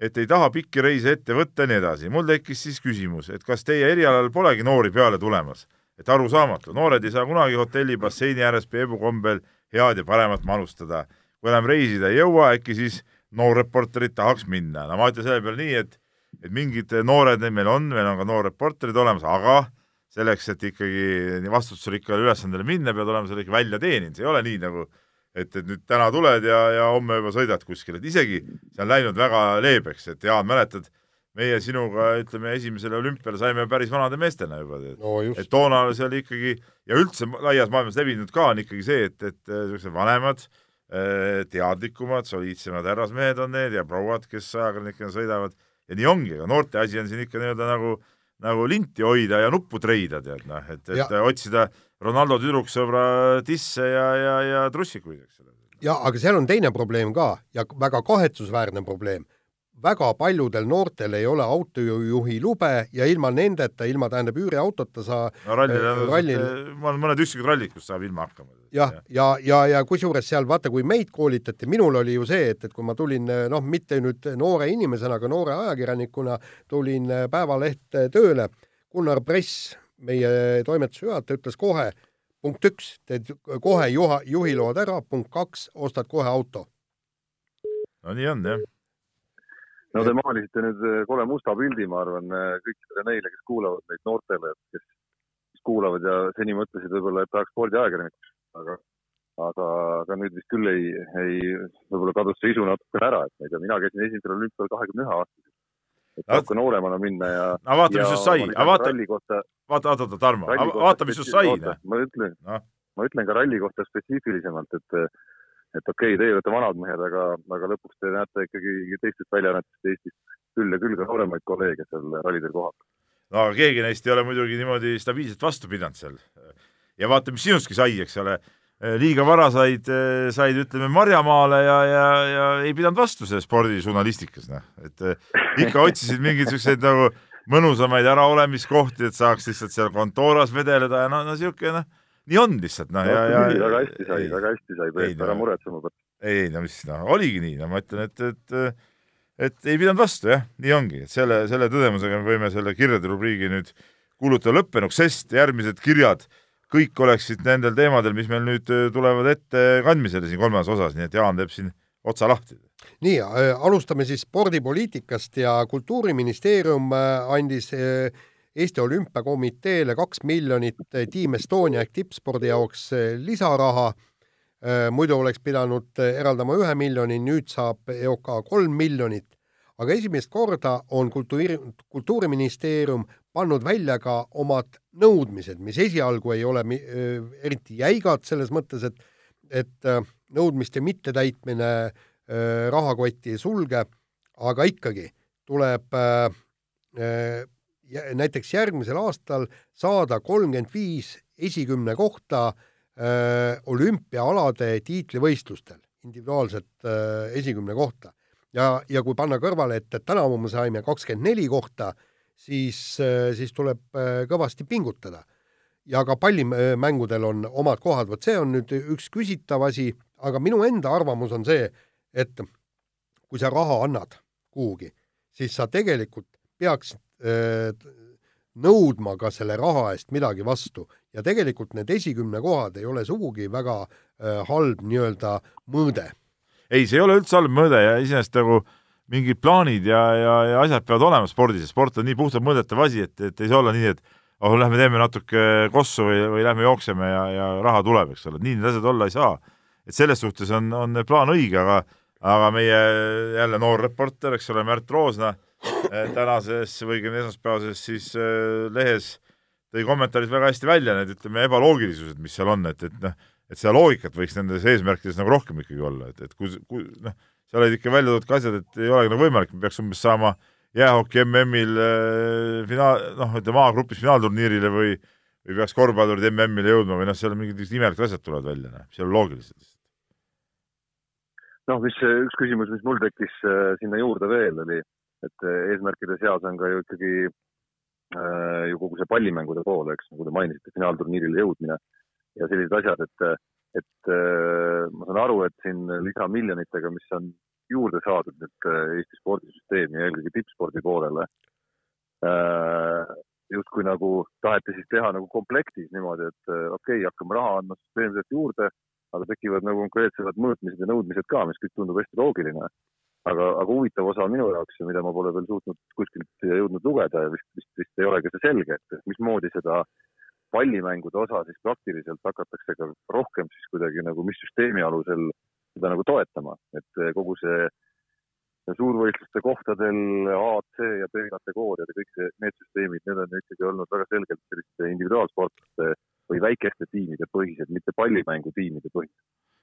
C: et ei taha pikki reise ette võtta ja nii edasi. mul tekkis siis küsimus, et kas teie erialal polegi noori peale tulemas? et arusaamatu, noored ei saa kunagi hotelli basseini ääres Peebu kombel head ja paremat manustada kui enam reisida ei jõua, äkki siis noorreporterid tahaks minna. no ma ütlen selle peale nii, et, et mingid noored meil on, meil on ka noorreporterid olemas, aga selleks, et ikkagi nii vastutusrikkale ülesandele minna, pead olema selle ikka välja teeninud, see ei ole nii nagu et, et nüüd täna tuled ja, ja homme juba sõidad kuskile, et isegi see on läinud väga leebeks, et Jaan, mäletad, meie sinuga, ütleme, esimesele olümpiale saime päris vanade meestena juba,
B: no,
C: et toona see oli ikkagi ja üldse laias maailmas levinud ka on ikkagi see, et, et niisugused vanemad äh, teadlikumad, soliidsemad härrasmehed on need ja prouad, kes ajakirjanikena sõidavad ja nii ongi, aga noorte asi on siin ikka nii-öelda nagu, nagu linti hoida ja nuppu treida, tead noh, et, et ja. otsida Ronaldo tüdruksõbra disse ja, ja, ja trussikuid, eks ole.
B: ja aga seal on teine probleem ka ja väga kahetsusväärne probleem väga paljudel noortel ei ole autojuhi lube ja ilma nendeta, ilma tähendab üüriautota sa
C: no rallil äh, rallil... on mõned üksikud rallid, kus saab ilma hakkama.
B: jah, ja, ja, ja, ja kusjuures seal vaata, kui meid koolitati, minul oli ju see, et, et kui ma tulin noh, mitte nüüd noore inimesena, aga noore ajakirjanikuna tulin Päevalehte tööle, Gunnar Press, meie toimetuse juhataja, ütles kohe, punkt üks, teed kohe juha, juhiload ära, punkt kaks, ostad kohe auto.
C: no nii on jah
D: no te maalisite nüüd eh, kole musta pildi, ma arvan, eh, kõikidele neile, kes kuulavad meid, noortele, kes, kes kuulavad ja seni mõtlesid võib-olla, et tahaks spordiajakirjanikuks, aga aga, aga nüüd vist küll ei, ei, võib-olla kadus see isu natukene ära, et ma ei tea, mina käisin esimesel olümpial kahekümne ühe aastasel. et ka nooremana minna ja.
C: aga vaata, mis sinust sai, aga vaata, vaata, vaata, vaata, Tarmo, vaata, mis sinust sai.
D: ma ütlen no., ma ütlen ka ralli kohta spetsiifilisemalt, et et okei okay,, teie olete vanad mehed, aga, aga lõpuks te näete ikkagi teistest väljaannetest Eestis küll ja küll ka nooremaid kolleege seal rallidel kohal.
C: no aga keegi neist ei ole muidugi niimoodi stabiilselt vastu pidanud seal. ja vaata, mis sinustki sai, eks ole, liiga vara said, said ütleme Marjamaale ja, ja, ja ei pidanud vastu selles spordižurnalistikas, noh, et ikka otsisid mingeid siukseid nagu mõnusamaid äraolemiskohti, et saaks lihtsalt seal kontooras vedeleda ja no, no siuke noh nii on lihtsalt noh no, ja, ja
D: väga hästi sai, väga hästi sai, Peep, ära muretse mu pärast.
C: ei, no mis noh, oligi nii, no ma ütlen, et, et et ei pidanud vastu, jah, nii ongi, et selle, selle tõdemusega me võime selle kirjade rubriigi nüüd kuulutada lõppenuks, sest järgmised kirjad kõik oleksid nendel teemadel, mis meil nüüd äh, tulevad ette kandmisele siin kolmandas osas, nii et Jaan teeb siin otsa lahti.
B: nii, äh, alustame siis spordipoliitikast ja Kultuuriministeerium äh, andis Eesti Olümpiakomiteele kaks miljonit Team Estonia ehk tippspordi jaoks lisaraha. muidu oleks pidanud eraldama ühe miljoni, nüüd saab EOK kolm miljonit aga esimest korda on kultuuri, Kultuuriministeerium pannud välja ka omad nõudmised, mis esialgu ei ole eriti jäigad selles mõttes, et et nõudmiste mittetäitmine rahakotti ei sulge, aga ikkagi tuleb näiteks järgmisel aastal saada kolmkümmend viis esikümne kohta olümpiaalade tiitlivõistlustel, individuaalselt esikümne kohta ja, ja kui panna kõrvale, et, et tänavu me saime kakskümmend neli kohta, siis, siis tuleb äh, kõvasti pingutada. ja ka pallimängudel on omad kohad, vot see on nüüd üks küsitav asi, aga minu enda arvamus on see, et kui sa raha annad kuhugi, siis sa tegelikult peaksid äh, nõudma ka selle raha eest midagi vastu. Ja tegelikult need esikümne kohad ei ole sugugi väga äh, halb nii-öelda mõõde.
C: Ei, see ei ole üldse halb mõõde ja iseenesest nagu mingid plaanid ja, ja, ja asjad peavad olema spordis ja sport on nii puhtalt mõõdetav asi, et, et ei saa olla nii, et oh, lähme teeme natuke kossu või, või lähme jookseme ja, ja raha tuleb, eks ole, nii need asjad olla ei saa. et selles suhtes on, on plaan õige, aga, aga meie jälle noor reporter, eks ole, Märt Roosna tänases või õigemini esmaspäevases siis eh, lehes tõi kommentaaris väga hästi välja need, ütleme, ebaloogilisused, mis seal on, et, et noh, et seda loogikat võiks nendes eesmärkides nagu rohkem ikkagi olla, et, et kui, kui noh, seal olid ikka välja toodud ka asjad, et ei olegi nagu võimalik, me peaks umbes saama jäähoki MM-il äh, finaal, noh, ütleme A-grupis finaalturniirile või või peaks korvpallurid MM-ile jõudma või noh, seal mingid imelikud asjad tulevad välja, noh, ei ole loogilised.
D: noh, mis üks küsimus, mis mul tekkis äh, sinna juurde veel, oli, et äh, eesmärkide seas on ka ju ikkagi äh, ju kogu see pallimängude pool, eks, nagu te mainisite, finaalturniirile jõudmine ja sellised asjad, et, et äh, ma saan aru, et siin lisamiljonitega, mis on juurde saadud nüüd Eesti spordisüsteemi ja eelkõige tippspordi poolele, äh, justkui nagu taheti siis teha nagu komplektis niimoodi, et okei okay,, hakkame raha andma süsteemselt juurde, aga tekivad nagu konkreetsemad mõõtmised ja nõudmised ka, mis kõik tundub hästi loogiline. Aga, aga huvitav osa minu jaoks ja mida ma pole veel suutnud kuskilt jõudnud lugeda ja vist, vist, vist ei olegi see selge, et mismoodi seda pallimängude osa siis praktiliselt hakatakse ka rohkem siis kuidagi nagu, mis süsteemi alusel seda nagu toetama, et eh, kogu see suurvõistluste kohtadel A, C ja B kategooriad ja kõik see, need süsteemid, need on ikkagi olnud väga selgelt selliste individuaalsportlaste või väikeste tiimide põhised, mitte pallimängutiimide põhised.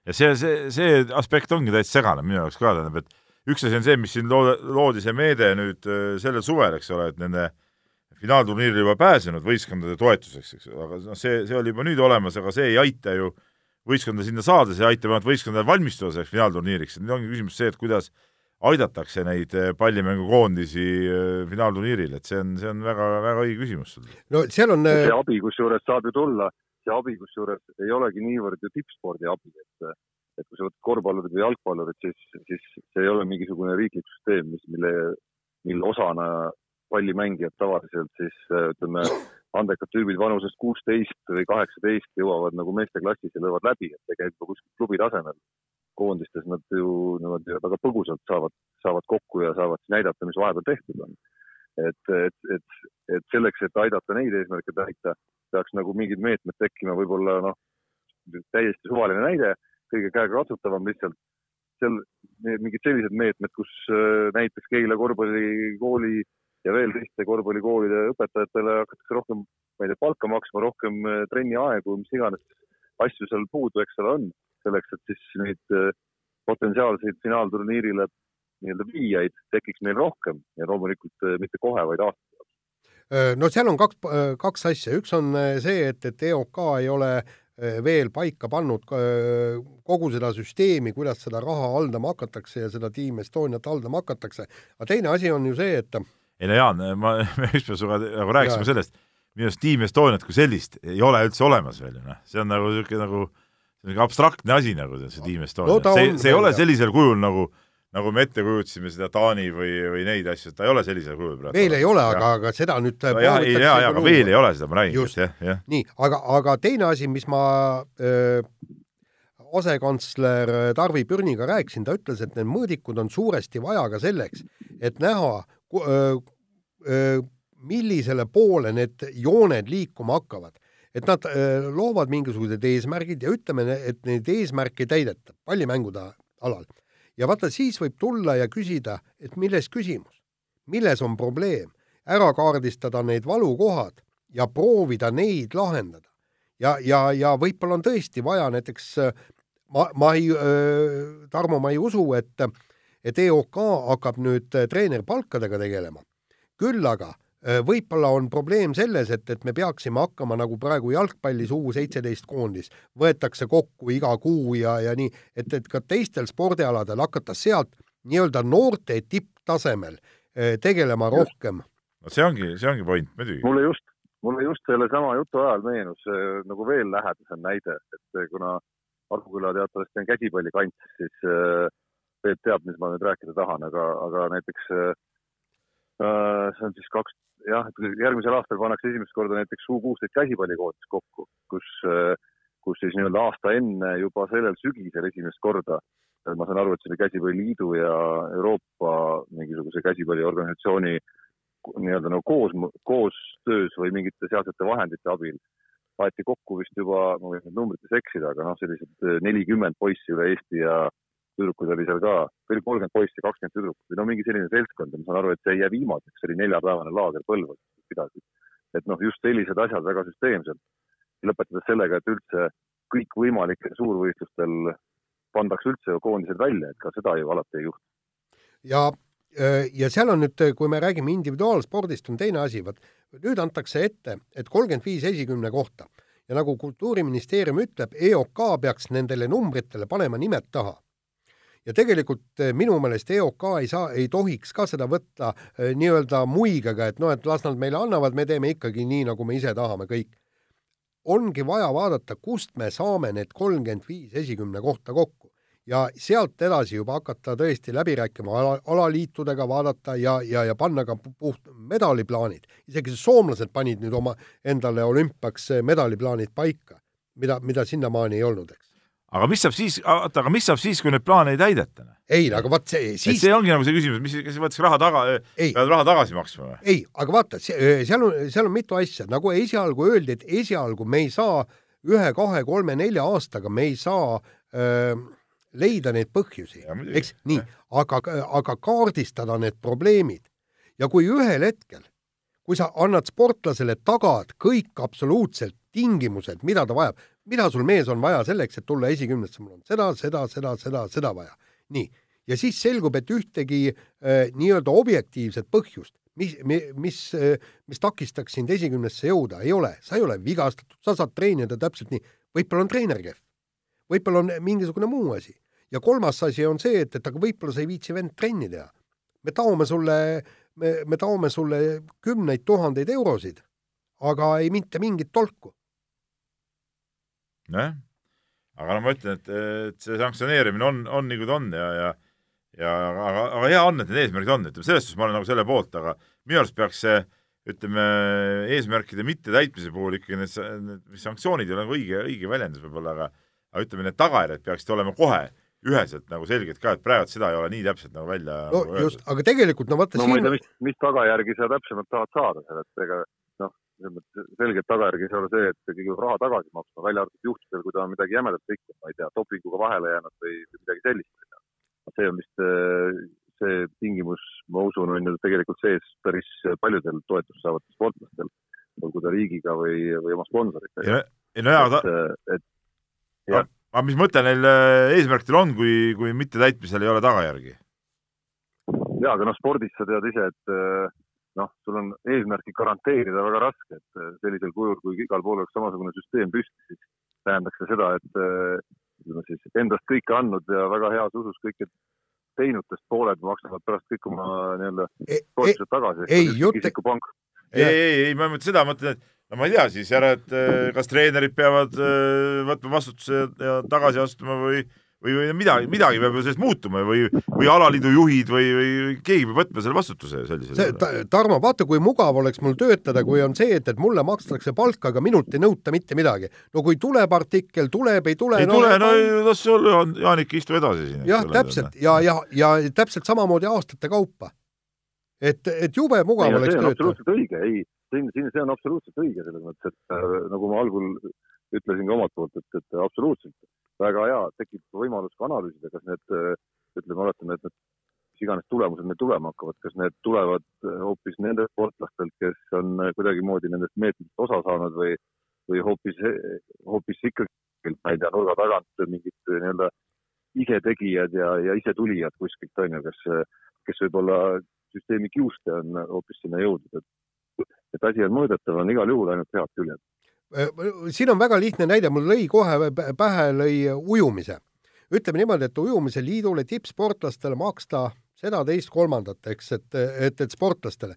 C: ja see, see, see aspekt ongi täitsa segane minu jaoks ka, tähendab, et üks asi on see, mis siin loodi see meede nüüd eh, sellel suvel, eks ole, et nende äh, finaalturniirile juba pääsenud võistkondade toetuseks, eks aga noh, see, see oli juba nüüd olemas, aga see ei aita ju võistkonda sinna saada, see aitab ainult võistkondadel valmistuda selleks finaalturniiriks, nüüd ongi küsimus see, et kuidas aidatakse neid eh, pallimängukoondisi eh, finaalturniiril, et see on, see on väga, väga õige küsimus sul.
B: no seal on
D: see abi, kusjuures saab ju tulla, see abi, kusjuures ei olegi niivõrd ju tippspordi abi, et et kui sa võtad korvpallurid või jalgpallurid, siis, siis see ei ole mingisugune riiklik süsteem, mis, mille, mille osana pallimängijad tavaliselt siis ütleme, andekad tüübid vanusest kuusteist või kaheksateist jõuavad nagu meesteklassis ja löövad läbi, et tegelikult kuskil klubi tasemel. koondistes nad ju niimoodi väga põgusalt saavad, saavad kokku ja saavad näidata, mis vahepeal tehtud on. et, et, et, et selleks, et aidata neid eesmärke täita, peaks nagu mingid meetmed tekkima, võib-olla noh, täiesti suvaline näide, kõige käegakatsutavam lihtsalt, seal mingid sellised meetmed, kus äh, näiteks Keila korvpallikooli ja veel teiste korvpallikoolide õpetajatele hakatakse rohkem, ma ei tea, palka maksma, rohkem äh, trenniaegu, mis iganes asju seal puudu, eks ole, on, selleks, et siis neid äh, potentsiaalseid finaalturniirile nii-öelda viijaid tekiks meil rohkem ja loomulikult mitte kohe, vaid jooksul.
B: no seal on kaks, kaks asja, üks on see, et, et EOK ei ole veel paika pannud kogu seda süsteemi, kuidas seda raha haldama hakatakse ja seda Team Estoniat haldama hakatakse. aga teine asi on ju see, et
C: ei no Jaan, ma, me ükspäev sinuga nagu rääkisime ja. sellest, minu arust Team Estoniat kui sellist ei ole üldse olemas veel ju noh, see on nagu niisugune nagu niisugune abstraktne asi nagu see Team Estonia no,, see, see ei ole sellisel kujul nagu nagu me ette kujutasime seda Taani või, või neid asju, ta ei ole sellisel kujul praegu.
B: veel ei ole, aga, aga seda nüüd
C: ja, ja, ja, ja, aga veel ei ole seda, ma räägin,
B: et jah, jah. nii, aga, aga teine asi, mis ma öö, asekantsler Tarvi Pürniga rääkisin, ta ütles, et need mõõdikud on suuresti vaja ka selleks, et näha, millisele poole need jooned liikuma hakkavad. et nad öö, loovad mingisugused eesmärgid ja ütleme, et neid eesmärke ei täideta pallimängude alal. Ja vaata, siis võib tulla ja küsida, et milles küsimus, milles on probleem, ära kaardistada need valukohad ja proovida neid lahendada. ja, ja, ja võib-olla on tõesti vaja näiteks ma, ma ei, Tarmo, ma ei usu, et, et EOK hakkab nüüd treeneripalkadega tegelema. küll aga võib-olla on probleem selles, et, et me peaksime hakkama nagu praegu jalgpallis U seitseteist koondis, võetakse kokku iga kuu ja, ja nii, et, et ka teistel spordialadel hakata sealt nii-öelda noorte tipptasemel tegelema rohkem.
C: no see ongi, see ongi point muidugi.
D: mulle just, mulle just sellesama jutu ajal meenus nagu veel lähedasem näide, et kuna Aruküla teatavasti on käsipallikants, siis äh, Peep teab, mis ma nüüd rääkida tahan, aga, aga näiteks äh, äh, see on siis kaks, jah, järgmisel aastal pannakse esimest korda näiteks U kuusteist käsipallikoondis kokku, kus, kus siis nii-öelda aasta enne juba sellel sügisel esimest korda ma saan aru, et see oli Käsipalliliidu ja Euroopa mingisuguse käsipalliorganisatsiooni nii-öelda nagu koos, koostöös või mingite sealsete vahendite abil aeti kokku vist juba, ma võin nüüd numbrites eksida, aga noh, sellised eh, nelikümmend poissi üle Eesti ja tüdrukuid oli seal ka, oli kolmkümmend poissi, kakskümmend tüdrukut või no mingi selline seltskond ja ma saan aru, et see ei jää viimaseks, see oli neljapäevane laager Põlvas, pidasid. et noh, just sellised asjad väga süsteemselt. lõpetades sellega, et üldse kõikvõimalikel suurvõistlustel pandakse üldse ju koondised välja, et ka seda ju alati ei juhtu.
B: ja, ja seal on nüüd, kui me räägime individuaalspordist, on teine asi, vot nüüd antakse ette, et kolmkümmend viis esikümne kohta ja nagu Kultuuriministeerium ütleb, EOK peaks nendele numbritele panema nimed taha. Ja tegelikult eh, minu meelest EOK ei saa, ei tohiks ka seda võtta eh, nii-öelda muigega, et noh, et las nad meile annavad, me teeme ikkagi nii, nagu me ise tahame kõik. ongi vaja vaadata, kust me saame need kolmkümmend viis esikümne kohta kokku ja sealt edasi juba hakata tõesti läbi rääkima ala, alaliitudega, vaadata ja, ja, ja panna ka puht medaliplaanid. isegi soomlased panid nüüd oma endale olümpiaks medaliplaanid paika, mida, mida sinnamaani ei olnud, eks.
C: Aga mis saab siis, oota, aga mis saab siis, kui neid plaane ei täideta?
B: ei, aga vaat see siis.
C: see ongi nagu see küsimus, mis, kas võetakse raha taga, peavad raha tagasi maksma või?
B: ei, aga vaata, seal on, seal on mitu asja, nagu esialgu öeldi, et esialgu me ei saa ühe, kahe, kolme, nelja aastaga me ei saa öö, leida neid põhjusi, eks, nii, aga, aga kaardistada need probleemid. Ja kui ühel hetkel, kui sa annad sportlasele, tagad kõik absoluutselt tingimused, mida ta vajab, mida sul mees on vaja selleks, et tulla esikümnesse, mul on seda, seda, seda, seda, seda vaja. nii, ja siis selgub, et ühtegi äh, nii-öelda objektiivset põhjust, mis, mis, mis takistaks sind esikümnesse jõuda, ei ole, sa ei ole vigastatud, sa saad treenida täpselt nii, võib-olla on treener kehv, võib-olla on mingisugune muu asi. Ja kolmas asi on see, et, et aga võib-olla sa ei viitsi vend trenni teha. me taome sulle, me, me taome sulle kümneid tuhandeid eurosid, aga ei mitte mingit tolku.
C: Nojah, aga no ma ütlen, et, et see sanktsioneerimine on, on nii, kui ta on ja, ja ja aga, aga hea on, et need eesmärgid on, ütleme selles suhtes ma olen nagu selle poolt, aga minu arust peaks see ütleme, eesmärkide mittetäitmise puhul ikkagi need, need sanktsioonid ei ole nagu õige, õige väljendus võib-olla, aga aga ütleme, need tagajärjed peaksid olema kohe üheselt nagu selgelt ka, et praegu seda ei ole nii täpselt nagu välja
B: no nagu just, aga tegelikult no vaata
D: no siin... ma ei tea, mis, mis tagajärgi sa täpsemalt tahad saada seal, et ega selles mõttes selget tagajärgi ei saa olla see, et keegi peab raha tagasi maksma, välja arvatud juhtudel, kui ta on midagi jämedat teinud, ma ei tea, dopinguga vahele jäänud või midagi sellist. see on vist see tingimus, ma usun, on ju tegelikult sees päris paljudel toetust saavatel sportlastel, olgu ta riigiga või, või oma sponsoritega.
C: ei no jaa, ta et, et jah aga mis mõte neil äh, eesmärkidel on, kui, kui mittetäitmisel ei ole tagajärgi?
D: jaa, aga noh, spordis sa tead ise, et äh, noh, sul on eesmärki garanteerida väga raske, et äh, sellisel kujul, kui igal pool oleks samasugune süsteem püsti, siis tähendaks see seda, et ütleme siis endast kõike andnud ja väga heas usus kõike teinutest pooled maksavad pärast kõik oma nii-öelda
B: e, e, toetused
D: tagasi.
B: ei, jutt ei,
C: ei, ei, ei, ma mõtlen seda, ma mõtlen, et no ma ei tea siis, ära, et eh, kas treenerid peavad eh, võtma vastutuse ja tagasi astuma või, või, või midagi, midagi peab ju sellest muutuma või, või alaliidu juhid või, või keegi peab võtma selle vastutuse sellisel
B: see ta,, Tarmo, vaata, kui mugav oleks mul töötada, kui on see, et, et mulle makstakse palka, aga minult ei nõuta mitte midagi. no kui tuleb artikkel, tuleb, ei tule.
C: ei no, tule, no las see olla, Jaanik, istu edasi siin.
B: jah, täpselt ja, ja, ja täpselt samamoodi aastate kaupa. et, et jube mugav ei, oleks töötada.
D: absoluutselt õige, ei, siin, siin see on absoluutselt õige selles mõttes, et äh, nagu ma algul ütlesin ka omalt poolt, et, et absoluutselt väga hea, tekib võimalus ka analüüsida, kas need, ütleme, oletame, et need mis iganes tulemused meil tulema hakkavad, kas need tulevad hoopis nendest sportlastelt, kes on kuidagimoodi nendest meetmetest osa saanud või, või hoopis, hoopis ikkagi, ma ei tea, nurga tagant mingid nii-öelda isetegijad ja, ja isetulijad kuskilt, on ju, kes, kes võib-olla süsteemi kiuste on hoopis sinna jõudnud, et, et asi on mõõdetav, on igal juhul ainult head küljed.
B: Äh, siin on väga lihtne näide, mul lõi kohe pähe, lõi ujumise. ütleme niimoodi, et ujumise liidule tippsportlastele maksta seda, teist, kolmandat, eks, et, et, et sportlastele.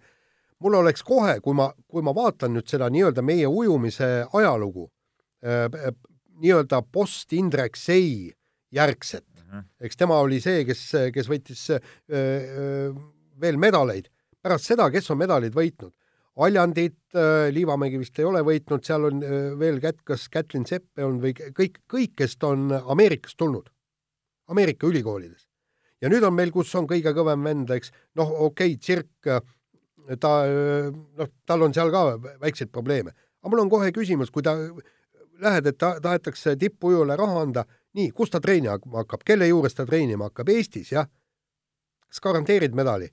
B: mul oleks kohe, kui ma, kui ma vaatan nüüd seda nii-öelda meie ujumise ajalugu, äh, nii-öelda post Indrek Sei järgset, mhm. eks tema oli see, kes, kes võitis äh, veel medaleid. pärast seda, kes on medalid võitnud, Aljandit äh, Liivamägi vist ei ole võitnud, seal on äh, veel Kät-, kas Kätlin Seppe on või kõik, kõik, kes on Ameerikast tulnud, Ameerika ülikoolides. ja nüüd on meil, kus on kõige kõvem vend, eks, noh, okei okay,, Tsirk, äh, ta, noh, tal on seal ka väikseid probleeme. aga mul on kohe küsimus, kui ta lähed, et ta tahetakse tippujule raha anda, nii, kus ta treenima hakkab, kelle juures ta treenima hakkab, Eestis, jah? kas garanteerid medali?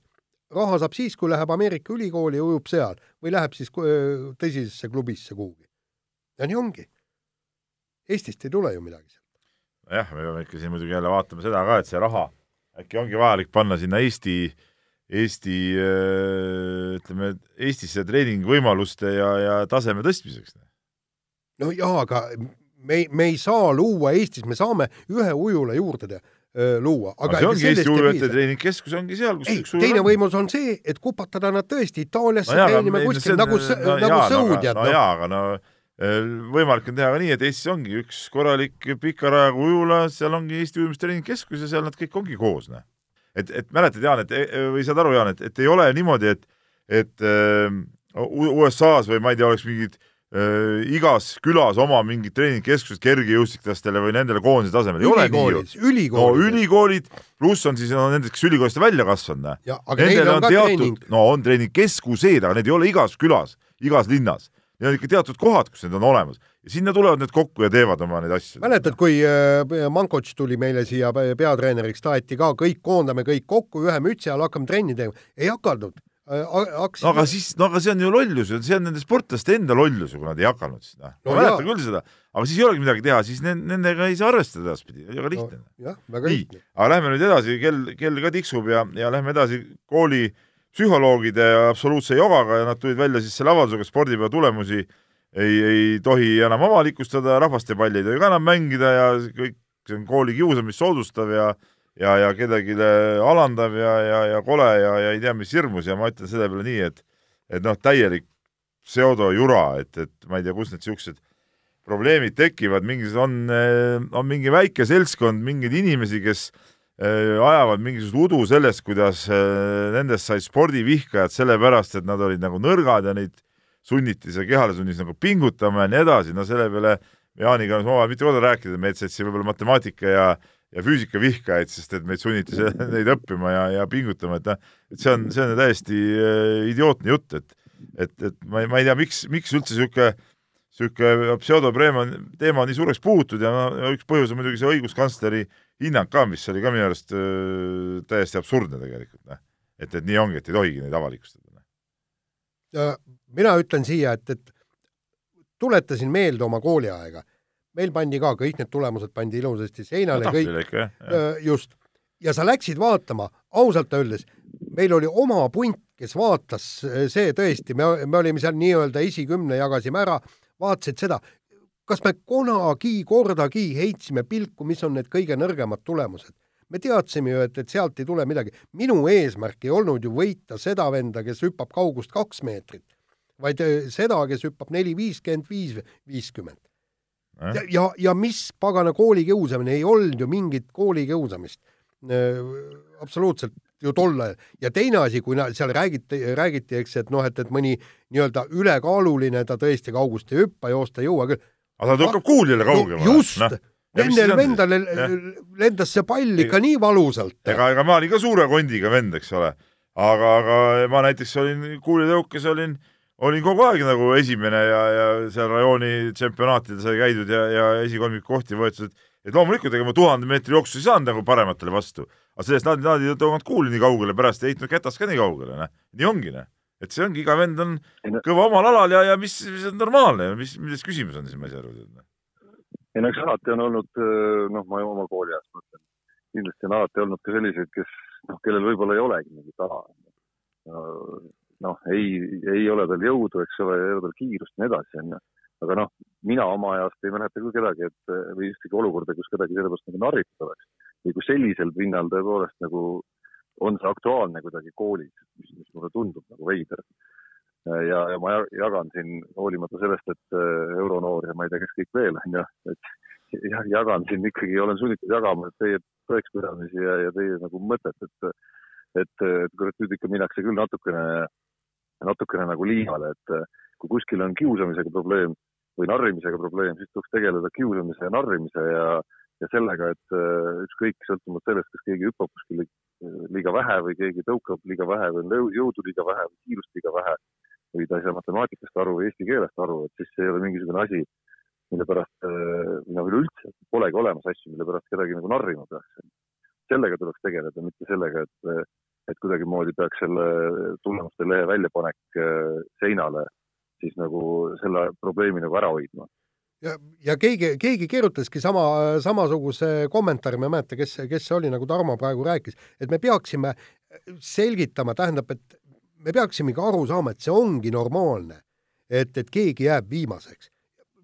B: Raha saab siis, kui läheb Ameerika ülikooli ja ujub seal või läheb siis tõsisesse klubisse kuhugi. ja nii ongi. Eestist ei tule ju midagi sealt.
C: nojah, me peame ikka siin muidugi jälle vaatama seda ka, et see raha äkki ongi vajalik panna sinna Eesti, Eesti ütleme, Eestisse treeningvõimaluste ja, ja taseme tõstmiseks.
B: no jaa, aga me, me ei saa luua Eestis, me saame ühe ujula juurde teha luua.
C: aga see ongi Eesti ujujate treeningkeskus ongi seal, kus
B: ei, teine võimalus on see, et kupatada nad tõesti Itaaliasse no treenima kuskil no, nagu, no, nagu sõudjad.
C: no, no jaa, aga no võimalik on teha ka nii, et Eestis ongi üks korralik pika rajaga ujula, seal ongi Eesti ujumistreeningkeskus ja seal nad kõik ongi koos, noh. et, et mäletad, Jaan, et või saad aru, Jaan, et, et ei ole niimoodi, et, et äh, USA-s või ma ei tea, oleks mingid äh, igas külas oma mingid treeningkeskused kergejõustiklastele või nendele koondise tasemel.
B: ülikoolid, ülikoolid.
C: no ülikoolid, pluss on siis no, nendest, kes ülikoolist välja kasvanud. Nendel on, on teatud, no on treeningkeskused, aga need ei ole igas külas, igas linnas. Need on ikka teatud kohad, kus need on olemas ja sinna tulevad need kokku ja teevad oma neid asju.
B: mäletad, kui äh, Mankots tuli meile siia peatreeneriks, taheti ka kõik koondame kõik kokku ühe mütsi all, hakkame trenni tegema. ei hakanud
C: Äh, hakkasid no aga siis, no aga see on ju lollus ju, see on nende sportlaste enda lollus ju, kui nad ei hakanud siis, noh. ma mäletan küll seda, aga siis ei olegi midagi teha, siis nendega ei saa arvestada edaspidi, väga lihtne
B: no,. jah, väga lihtne.
C: aga lähme nüüd edasi, kell, kell ka tiksub ja, ja lähme edasi kooli psühholoogide absoluutse jogaga ja nad tulid välja siis selle avaldusega, spordipäeva tulemusi ei, ei tohi enam avalikustada, rahvaste palli ei tohi ka enam mängida ja kõik, see on kooli kiusamist soodustav ja ja, ja kellelegi alandav ja, ja, ja kole ja, ja ei tea, mis hirmus. Ja ma ütlen selle peale nii, et et noh, täielik pseudojura, et, et ma ei tea, kust need niisugused probleemid tekivad, mingi, on, on mingi väike seltskond, mingeid inimesi, kes äh, ajavad mingisugust udu sellest, kuidas äh, nendest said spordivihkajad sellepärast, et nad olid nagu nõrgad ja neid sunniti seal kehale sundis nagu pingutama ja nii edasi, no selle peale Jaaniga on omavahel mitu korda rääkida, me jätsime võib-olla matemaatika ja ja füüsikavihkajaid, sest et meid sunniti neid õppima ja, ja pingutama, et noh, et see on, see on täiesti äh, idiootne jutt, et et, et ma ei, ma ei tea, miks, miks üldse niisugune niisugune pseudopreema teema nii suureks puhutud ja no, üks põhjus on muidugi see õiguskantsleri hinnang ka, mis oli ka minu arust äh, täiesti absurdne tegelikult, noh. et, et nii ongi, et ei tohigi neid avalikustada.
B: Noh. mina ütlen siia, et, et tuletasin meelde oma kooliaega meil pandi ka kõik need tulemused pandi ilusasti seinale no,, kõik, just. ja sa läksid vaatama, ausalt öeldes, meil oli oma punt, kes vaatas see tõesti, me, me olime seal nii-öelda esikümne, jagasime ära, vaatasid seda, kas me kunagi kordagi heitsime pilku, mis on need kõige nõrgemad tulemused? me teadsime ju, et, et sealt ei tule midagi. minu eesmärk ei olnud ju võita seda venda, kes hüppab kaugust kaks meetrit, vaid seda, kes hüppab neli viiskümmend, viis viiskümmend ja, ja, ja mis pagana koolikiusamine, ei olnud ju mingit koolikiusamist. absoluutselt ju tol ajal. ja teine asi, kui seal räägiti, räägiti, eks, et noh, et, et mõni nii-öelda ülekaaluline, ta tõesti kaugust ei hüppa, joosta ei jõua küll.
C: aga ta tõukab kuulile kaugemale
B: no,. just no Nendel vendal lendas see pall ikka nii valusalt.
C: ega, ega ma olin ka suure kondiga vend, eks ole. aga, aga ma näiteks olin kuulitõukes olin, olin kogu aeg nagu esimene ja, ja seal rajooni tsempionaatidel sai käidud ja, ja esikolmiku kohti võetud, et loomulikult, ega ma tuhande meetri jooksu ei saanud nagu parematele vastu, aga sellest nad, nad ei tõuganud kuuli nii kaugele, pärast ei heitnud ketast ka nii kaugele, noh. nii ongi, noh. et see ongi, iga vend on kõva omal alal ja, ja mis, mis on normaalne, mis, milles küsimus on siis, ma ei saa aru
D: ei no eks alati on olnud, äh, noh, ma oma kooliajast mõtlen, kindlasti on alati olnud ka selliseid, kes, noh, kellel võib-olla ei olegi mingit ala. Noh, ei, ei ole tal jõudu, eks ole, ei ole tal kiirust ja nii edasi, onju. aga noh, mina oma ajast ei mäleta küll kedagi, et või ühtegi olukorda, kus kedagi sellepärast nagu narritud oleks. või kui sellisel pinnal tõepoolest nagu on see aktuaalne kuidagi koolis, mis, mis mulle tundub nagu veider ja, ja ma jagan siin hoolimata sellest, et äh, euronoor ja ma ei tea, kes kõik veel on ju, et jagan siin ikkagi, olen sunnitud jagama teie tõekspidamisi ja, ja teie nagu mõtet, et, et, et kurat, nüüd ikka minnakse küll natukene, natukene nagu liiale, et kui kuskil on kiusamisega probleem või narrimisega probleem, siis tuleks tegeleda kiusamise ja narrimise ja, ja sellega, et äh, ükskõik, sõltumata sellest, kas keegi hüppab kuskil liiga vähe või keegi tõukab liiga vähe või jõudu liiga vähe või kiirust liiga vähe või ta ei saa matemaatikast aru või eesti keelest aru, et siis see ei ole mingisugune asi, mille pärast äh, nagu üleüldse polegi olemas asju, mille pärast kedagi nagu narrima peaks. sellega tuleks tegeleda, mitte sellega, et, et kuidagimoodi peaks selle tulemuste lehe väljapanek äh, seinale siis nagu selle probleemi nagu ära hoidma
B: ja, ja keegi, keegi kirjutaski sama, samasuguse kommentaari, ma ei mäleta, kes, kes see oli, nagu Tarmo praegu rääkis, et me peaksime selgitama, tähendab, et me peaksimegi aru saama, et see ongi normaalne, et, et keegi jääb viimaseks.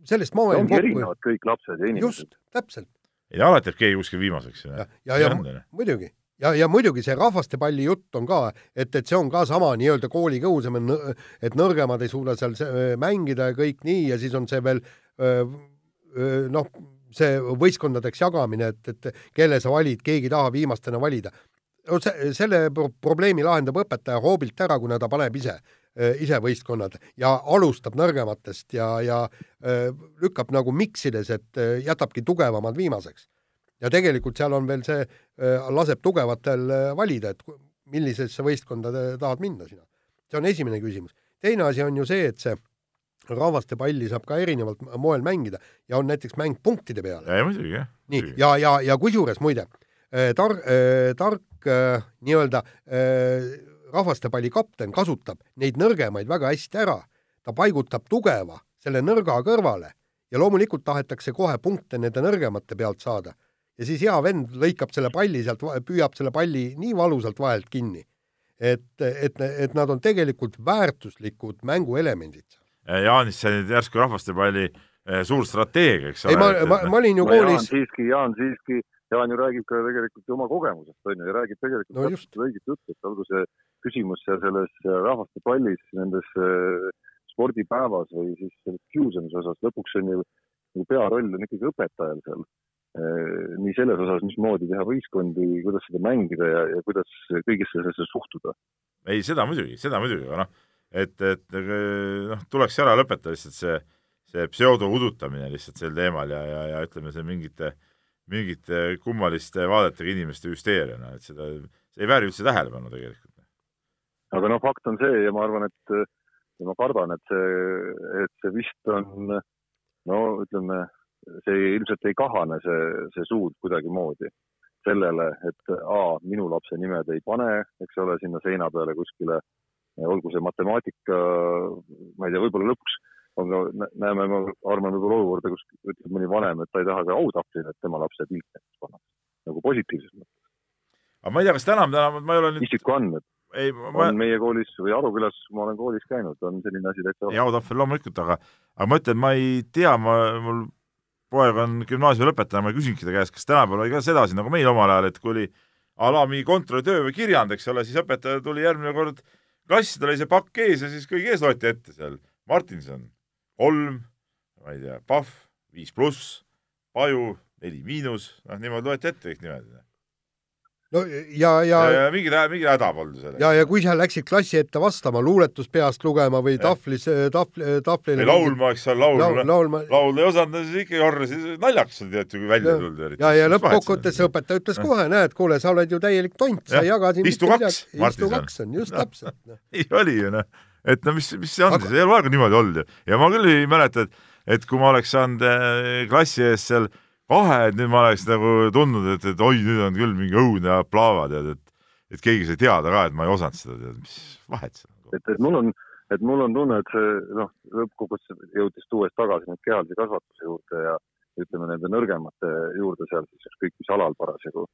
B: sellest ma
D: olen kokku. erinevad kõik lapsed ja inimesed.
B: just, täpselt.
C: ja alati jääb keegi kuskil viimaseks.
B: ja, ja, ja, ja muidugi ja, ja muidugi see rahvastepalli jutt on ka, et, et see on ka sama nii-öelda kooli kõusamine, et nõrgemad ei suuda seal mängida ja kõik nii ja siis on see veel noh, see võistkondadeks jagamine, et, et kelle sa valid, keegi ei taha viimastena valida no see, selle probleemi lahendab õpetaja hoobilt ära, kuna ta paneb ise, ise võistkonnad ja alustab nõrgematest ja, ja lükkab nagu miksides, et jätabki tugevamad viimaseks. Ja tegelikult seal on veel see, laseb tugevatel valida, et millisesse võistkonda tahad minna sina. see on esimene küsimus. teine asi on ju see, et see rahvaste palli saab ka erinevalt moel mängida ja on näiteks mäng punktide peale.
C: ja muidugi, jah.
B: nii, ja, ja, ja kusjuures muide, tar-, tark Äh, nii-öelda äh, rahvastepalli kapten kasutab neid nõrgemaid väga hästi ära. ta paigutab tugeva selle nõrga kõrvale ja loomulikult tahetakse kohe punkte nende nõrgemate pealt saada. Ja siis hea vend lõikab selle palli sealt, püüab selle palli nii valusalt vahelt kinni, et, et, et nad on tegelikult väärtuslikud mänguelemendid.
C: Jaanis, see nüüd järsku rahvastepalli äh, suur strateegia, eks ole.
B: ei, ma, ma, ma olin ju koolis.
D: Jaan siiski, Jaan siiski Jaan ju räägib ka tegelikult ju oma kogemusest, on ju, ja räägib tegelikult no täpselt õiget juttu, et olgu see küsimus seal selles rahvaste pallis, nendes äh, spordipäevas või siis selles kiusamise osas, lõpuks on ju nagu pearoll on ikkagi õpetajal seal. Äh, nii selles osas, mismoodi teha võistkondi, kuidas seda mängida ja, ja kuidas kõigesse sellesse suhtuda.
C: ei, seda muidugi, seda muidugi, aga noh, et, et noh, tuleks ära lõpetada lihtsalt see, see pseudo udutamine lihtsalt sel teemal ja, ja, ja ütleme, see mingite mingite kummaliste vaadetega inimeste hüsteeriana, et seda, see ei vääri üldse tähelepanu tegelikult.
D: aga noh, fakt on see ja ma arvan, et ja ma kardan, et see, et see vist on no ütleme, see ilmselt ei kahane, see, see suund kuidagimoodi sellele, et A, minu lapse nimed ei pane, eks ole, sinna seina peale kuskile, olgu see matemaatika, ma ei tea, võib-olla lõpuks aga näeme, ma arvan, võib-olla olukorda, kus ütleb mõni vanem, et ta ei taha ka autahvlile, et tema lapse pilt näiteks pannakse, nagu positiivses mõttes.
C: aga ma ei tea, kas täna, täna ma ei ole nüüd
D: isikuandmed ei, ma... on meie koolis või Arukülas, ma olen koolis käinud, on selline asi täitsa
C: olemas. jaotahvel loomulikult, aga, aga ma ütlen, ma ei tea, ma, mul poeg on gümnaasiumi lõpetaja, ma küsingi ta käest, kas tänapäeval oli ka sedasi nagu meil omal ajal, et kui oli a la mingi kontrollitöö või kirjand, eks ole, siis õpetaja tuli järgmine kord klassi, tal oli see pakk ees ja siis kõigi ees loeti ette seal Martinson kolm, ma ei tea, Pahv viis pluss, Paju neli miinus, noh niimoodi loeti ette kõik nimed.
B: No ja, ja,
C: ja, ja mingi, mingi häda polnud sellega.
B: ja, ja kui sa läksid klassi ette vastama, luuletust peast lugema või tahvlis, tahvli, tahvlile
C: või laulma, eks ole, laulma
B: laul, laulma.
C: laulda ei osanud, siis ikkagi orjasid, naljakas oli tead kui välja tuldi.
B: ja, ja lõppkokkuvõttes õpetaja ütles kohe, näed, kuule, sa oled ju täielik tont, sa ei jaga siin
C: istu kaks,
B: istu kaks on, just no. täpselt no..
C: nii oli ju noh, et no mis, mis see on Aga... siis, ei ole aega niimoodi olnud ju. ja ma küll ei mäleta, et, et kui ma oleks saanud eh, klassi ees seal kahe, et nüüd ma oleks nagu tundnud, et, et oi, nüüd on küll mingi õudne ja plaava, tead, et et keegi sai teada ka, et ma ei osanud seda, tead, mis vahet seal
D: on. et, et mul on, et mul on tunne, et see noh, lõppkokkuvõttes jõudis tuues tagasi nüüd kehalise kasvatuse juurde ja ütleme nende nõrgemate juurde seal siis ükskõik mis alal parasjagu.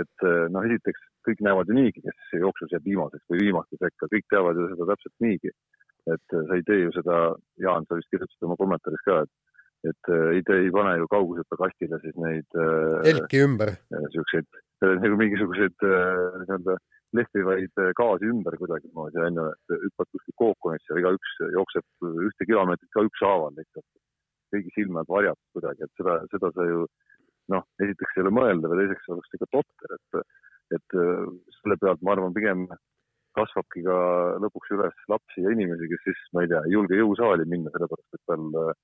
D: et noh, esiteks kõik näevad ju niigi, kes jooksus jääb viimaseks või viimaste sekka, kõik teavad ju seda täpselt niigi. et sa ei tee ju seda, Jaan, sa vist kirjutasid oma kommentaaris ka, et et äh, ei, te ei pane ju kaugushüppekastile siis neid
B: äh, telki ümber.
D: niisuguseid nagu mingisuguseid äh, nii-öelda lehvivaid gaasi ümber kuidagimoodi onju, et hüppad kuskil kookonisse ja igaüks jookseb ühte kilomeetrit ka ükshaaval lihtsalt. kõigi silmad varjatud kuidagi, et seda, seda sa ju noh, esiteks ei ole mõeldav ja teiseks oleks ikka totter, et, et selle pealt ma arvan, pigem kasvabki ka lõpuks üles lapsi ja inimesi, kes siis, ma ei tea, ei julge jõusaali minna, sellepärast et tal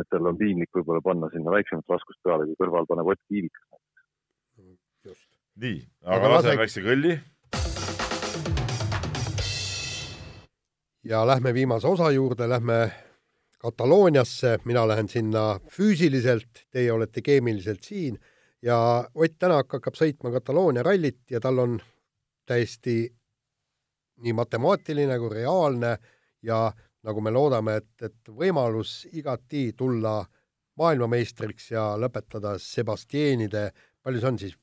D: et tal on piinlik võib-olla panna sinna väiksemat raskust peale, kui kõrval paneb Ott Kiivikas
C: nii, aga laseme väikse kõlli.
B: ja lähme viimase osa juurde, lähme Katalooniasse, mina lähen sinna füüsiliselt, teie olete keemiliselt siin. Ja Ott Tänak hakkab sõitma Kataloonia rallit ja tal on täiesti nii matemaatiline kui reaalne ja nagu me loodame, et, et võimalus igati tulla maailmameistriks ja lõpetada Sebastianide, palju see on siis,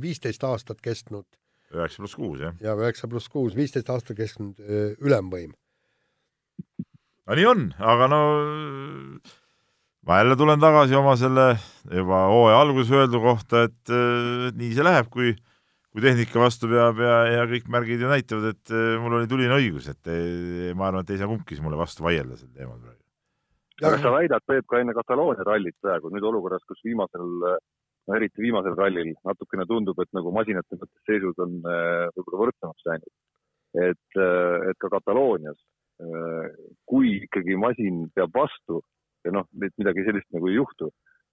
B: viisteist aastat kestnud
C: üheksa pluss kuus, jah?
B: ja üheksa pluss kuus, viisteist aastat kestnud ülemvõim.
C: no nii on, aga no ma jälle tulen tagasi oma selle juba hooaja alguses öeldu kohta, et nii see läheb, kui kui tehnika vastu peab ja, ja kõik märgid ju näitavad, et eh, mul oli tuline õigus, et eh, ma arvan, et ei saa kumbki mulle vastu vaielda sel teemal praegu.
D: kas sa väidad, Peep, ka enne Kataloonia rallit praegu, nüüd olukorras, kus viimasel, no eriti viimasel rallil natukene tundub, et nagu masinate mõttes seisud on eh, võib-olla võrdsemaks läinud, et, et ka Kataloonias, kui ikkagi masin peab vastu ja noh, midagi sellist nagu ei juhtu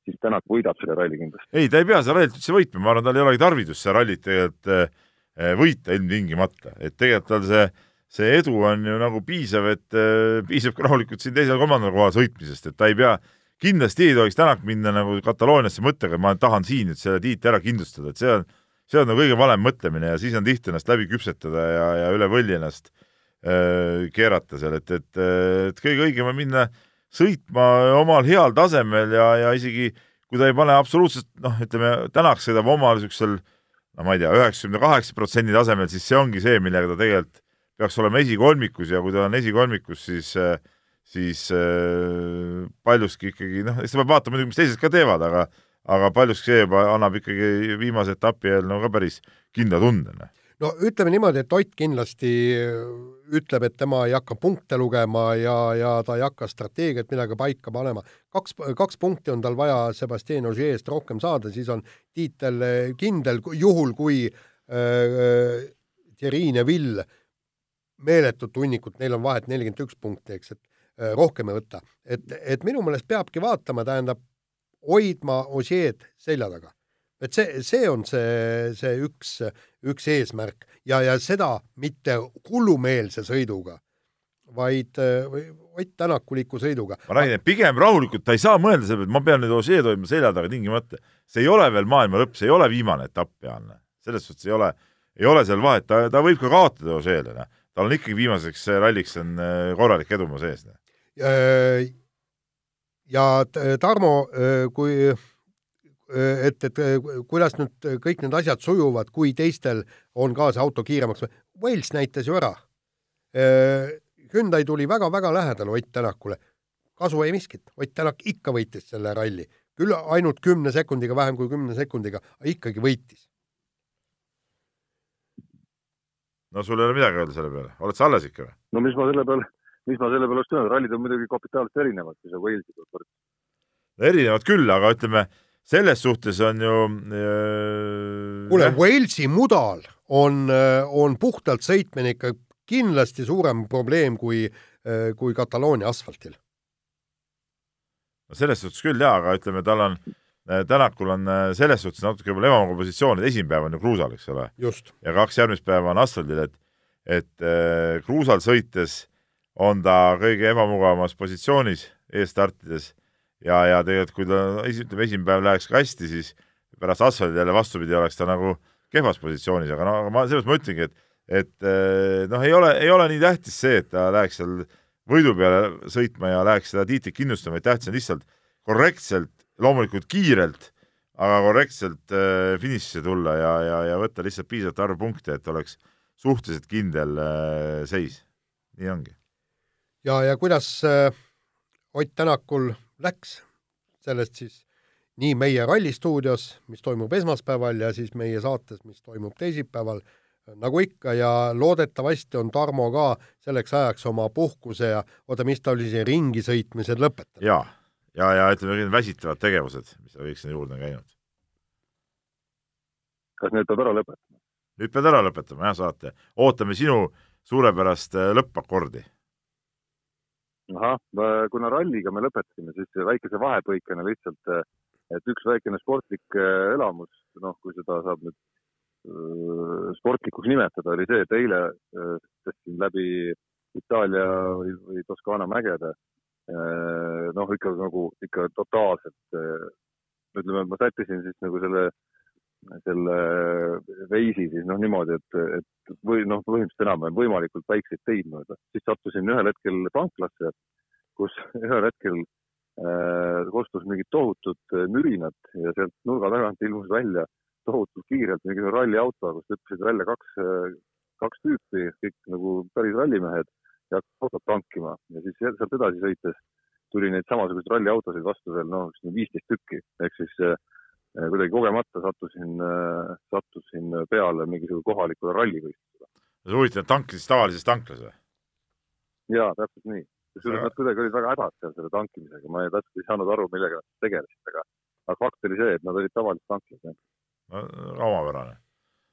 D: siis Tänak võidab selle ralli kindlasti.
C: ei, ta ei pea seda rallit üldse võitma, ma arvan, tal ei olegi tarvidust seda rallit tegelikult äh, võita ilmtingimata, et tegelikult tal see, see edu on ju nagu piisav, et äh, piisab ka rahulikult siin teisel-kolmandal kohal sõitmisest, et ta ei pea, kindlasti ei tohiks Tänak minna nagu Katalooniasse mõttega, et ma tahan siin nüüd selle tiitli ära kindlustada, et see on, see on nagu kõige valem mõtlemine ja siis on tihti ennast läbi küpsetada ja, ja üle võlli ennast äh, keerata seal, et, et, et kõige õigem on minna sõitma omal heal tasemel ja, ja isegi kui ta ei pane absoluutselt noh, ütleme tänaks sõidab omal niisugusel no ma ei tea, üheksakümne kaheksa protsendi tasemel, siis see ongi see, millega ta tegelikult peaks olema esikolmikus ja kui ta on esikolmikus, siis siis äh, paljuski ikkagi noh, eks ta peab vaatama muidugi, mis teised ka teevad, aga aga paljuski see juba annab ikkagi viimase etapi eel no ka päris kindla tunde.
B: No ütleme niimoodi, et Ott kindlasti ütleb, et tema ei hakka punkte lugema ja, ja ta ei hakka strateegiat midagi paika panema. kaks, kaks punkti on tal vaja Sebastian Ogier'st rohkem saada, siis on tiitel kindel, juhul kui äh, Thierry Neville meeletut hunnikut, neil on vahet nelikümmend üks punkti, eks, et äh, rohkem ei võta. et, et minu meelest peabki vaatama, tähendab, hoidma Ogier'd selja taga et see, see on see, see üks, üks eesmärk ja, ja seda mitte hullumeelse sõiduga, vaid Ott Tänakuliku sõiduga.
C: ma räägin, et pigem rahulikult, ta ei saa mõelda selle peale, et ma pean nüüd Osseed hoidma selja taga tingimata. see ei ole veel maailma lõpp, see ei ole viimane etapp, Jaan. selles suhtes ei ole, ei ole seal vahet, ta, ta võib ka kaotada Osseele, noh. tal on ikkagi viimaseks ralliks on äh, korralik edumaa sees. Noh.
B: ja Tarmo, kui et, et kuidas nüüd kõik need asjad sujuvad, kui teistel on ka see auto kiiremaks. Wales näitas ju ära. Hyundai tuli väga-väga lähedale Ott Tänakule. kasu ei miskit, Ott Tänak ikka võitis selle ralli, küll ainult kümne sekundiga, vähem kui kümne sekundiga, ikkagi võitis.
C: no sul ei ole midagi öelda selle peale, oled sa alles ikka või?
D: no mis ma selle peale, mis ma selle peale oleks öelnud, rallid on muidugi kapitaalselt erinevad, kui sa Walesi pealt võrdled
C: erinevad küll, aga ütleme, selles suhtes on ju
B: kuule, Walesi mudal on, on puhtalt sõitmine ikka kindlasti suurem probleem kui, kui Kataloonia asfaltil.
C: no selles suhtes küll jaa, aga ütleme, tal on Tänakul on selles suhtes natuke võib-olla ebamugav positsioon, et esimene päev on ju kruusal, eks ole. ja kaks järgmist päeva on asfaldil, et, et äh, kruusal sõites on ta kõige ebamugavamas positsioonis eesstartides ja, ja tegelikult kui ta ütleme, esimene päev läheks ka hästi, siis pärast asfaldi jälle vastupidi oleks ta nagu kehvas positsioonis, aga no aga ma sellepärast ma ütlengi, et et eh, noh, ei ole, ei ole nii tähtis see, et ta läheks seal võidu peale sõitma ja läheks seda tiitlit kindlustama, vaid tähtis on lihtsalt korrektselt, loomulikult kiirelt, aga korrektselt äh, finišisse tulla ja, ja, ja võtta lihtsalt piisavalt arv punkte, et oleks suhteliselt kindel äh, seis. nii ongi.
B: ja, ja kuidas äh, Ott Tänakul läks sellest siis nii meie rallistuudios, mis toimub esmaspäeval ja siis meie saates, mis toimub teisipäeval, nagu ikka ja loodetavasti on Tarmo ka selleks ajaks oma puhkuse ja oota, mis ta oli see ringisõitmised lõpetanud?
C: ja, ja, ja ütleme, väsitavad tegevused, mis ta kõik sinna juurde on käinud.
D: kas nüüd peab ära lõpetama?
C: nüüd pead ära lõpetama jah, saate. ootame sinu suurepärast äh, lõppakordi
D: ahah, kuna ralliga me lõpetasime, siis väikese vahepõikena lihtsalt, et üks väikene sportlik äh, elamus, noh, kui seda saab nüüd äh, sportlikuks nimetada, oli see, et eile tõstsin läbi Itaalia või, või Toskaana mägede. noh, ikka nagu ikka totaalselt, ütleme, ma sättisin siis nagu selle selle veisi siis noh, niimoodi, et, et või noh, põhimõtteliselt enam-vähem võimalikult väikseid teid mööda. siis sattusin ühel hetkel tanklasse, kus ühel hetkel äh, kostus mingid tohutud äh, mürinad ja sealt nurga tagant ilmus välja tohutult kiirelt mingi ralliauto, kust hüppasid välja kaks, äh, kaks tüüpi, kõik nagu päris rallimehed ja hakkasid autot tankima ja siis sealt edasi sõites tuli neid samasuguseid ralliautosid vastu veel noh, viisteist tükki ehk siis Äh, kuidagi kogemata sattusin, äh, sattusin peale mingisugune kohalikule rallivõistlusele.
C: see huvitav, tankisid tavalises tanklas või?
D: jaa, täpselt nii. kusjuures nad kuidagi olid väga hädas seal selle tankimisega, ma ei täpselt ei saanud aru, millega nad tegelesid, aga, aga fakt oli see, et nad olid tavalises tanklas, jah.
C: no omapärane.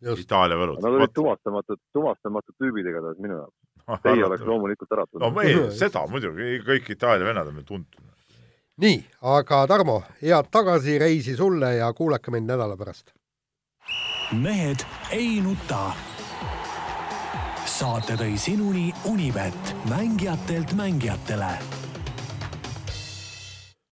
C: Itaalia võlud.
D: Nad olid tuvastamatud, tuvastamatud tüübid igatahes minu jaoks. Teie oleks loomulikult ära
C: tundnud. no me, seda muidugi, kõik Itaalia vennad on meil tuntud
B: nii, aga Tarmo, head tagasireisi sulle ja kuulake meid nädala pärast.
A: mehed ei nuta. saate tõi sinuni Unibet, mängijatelt mängijatele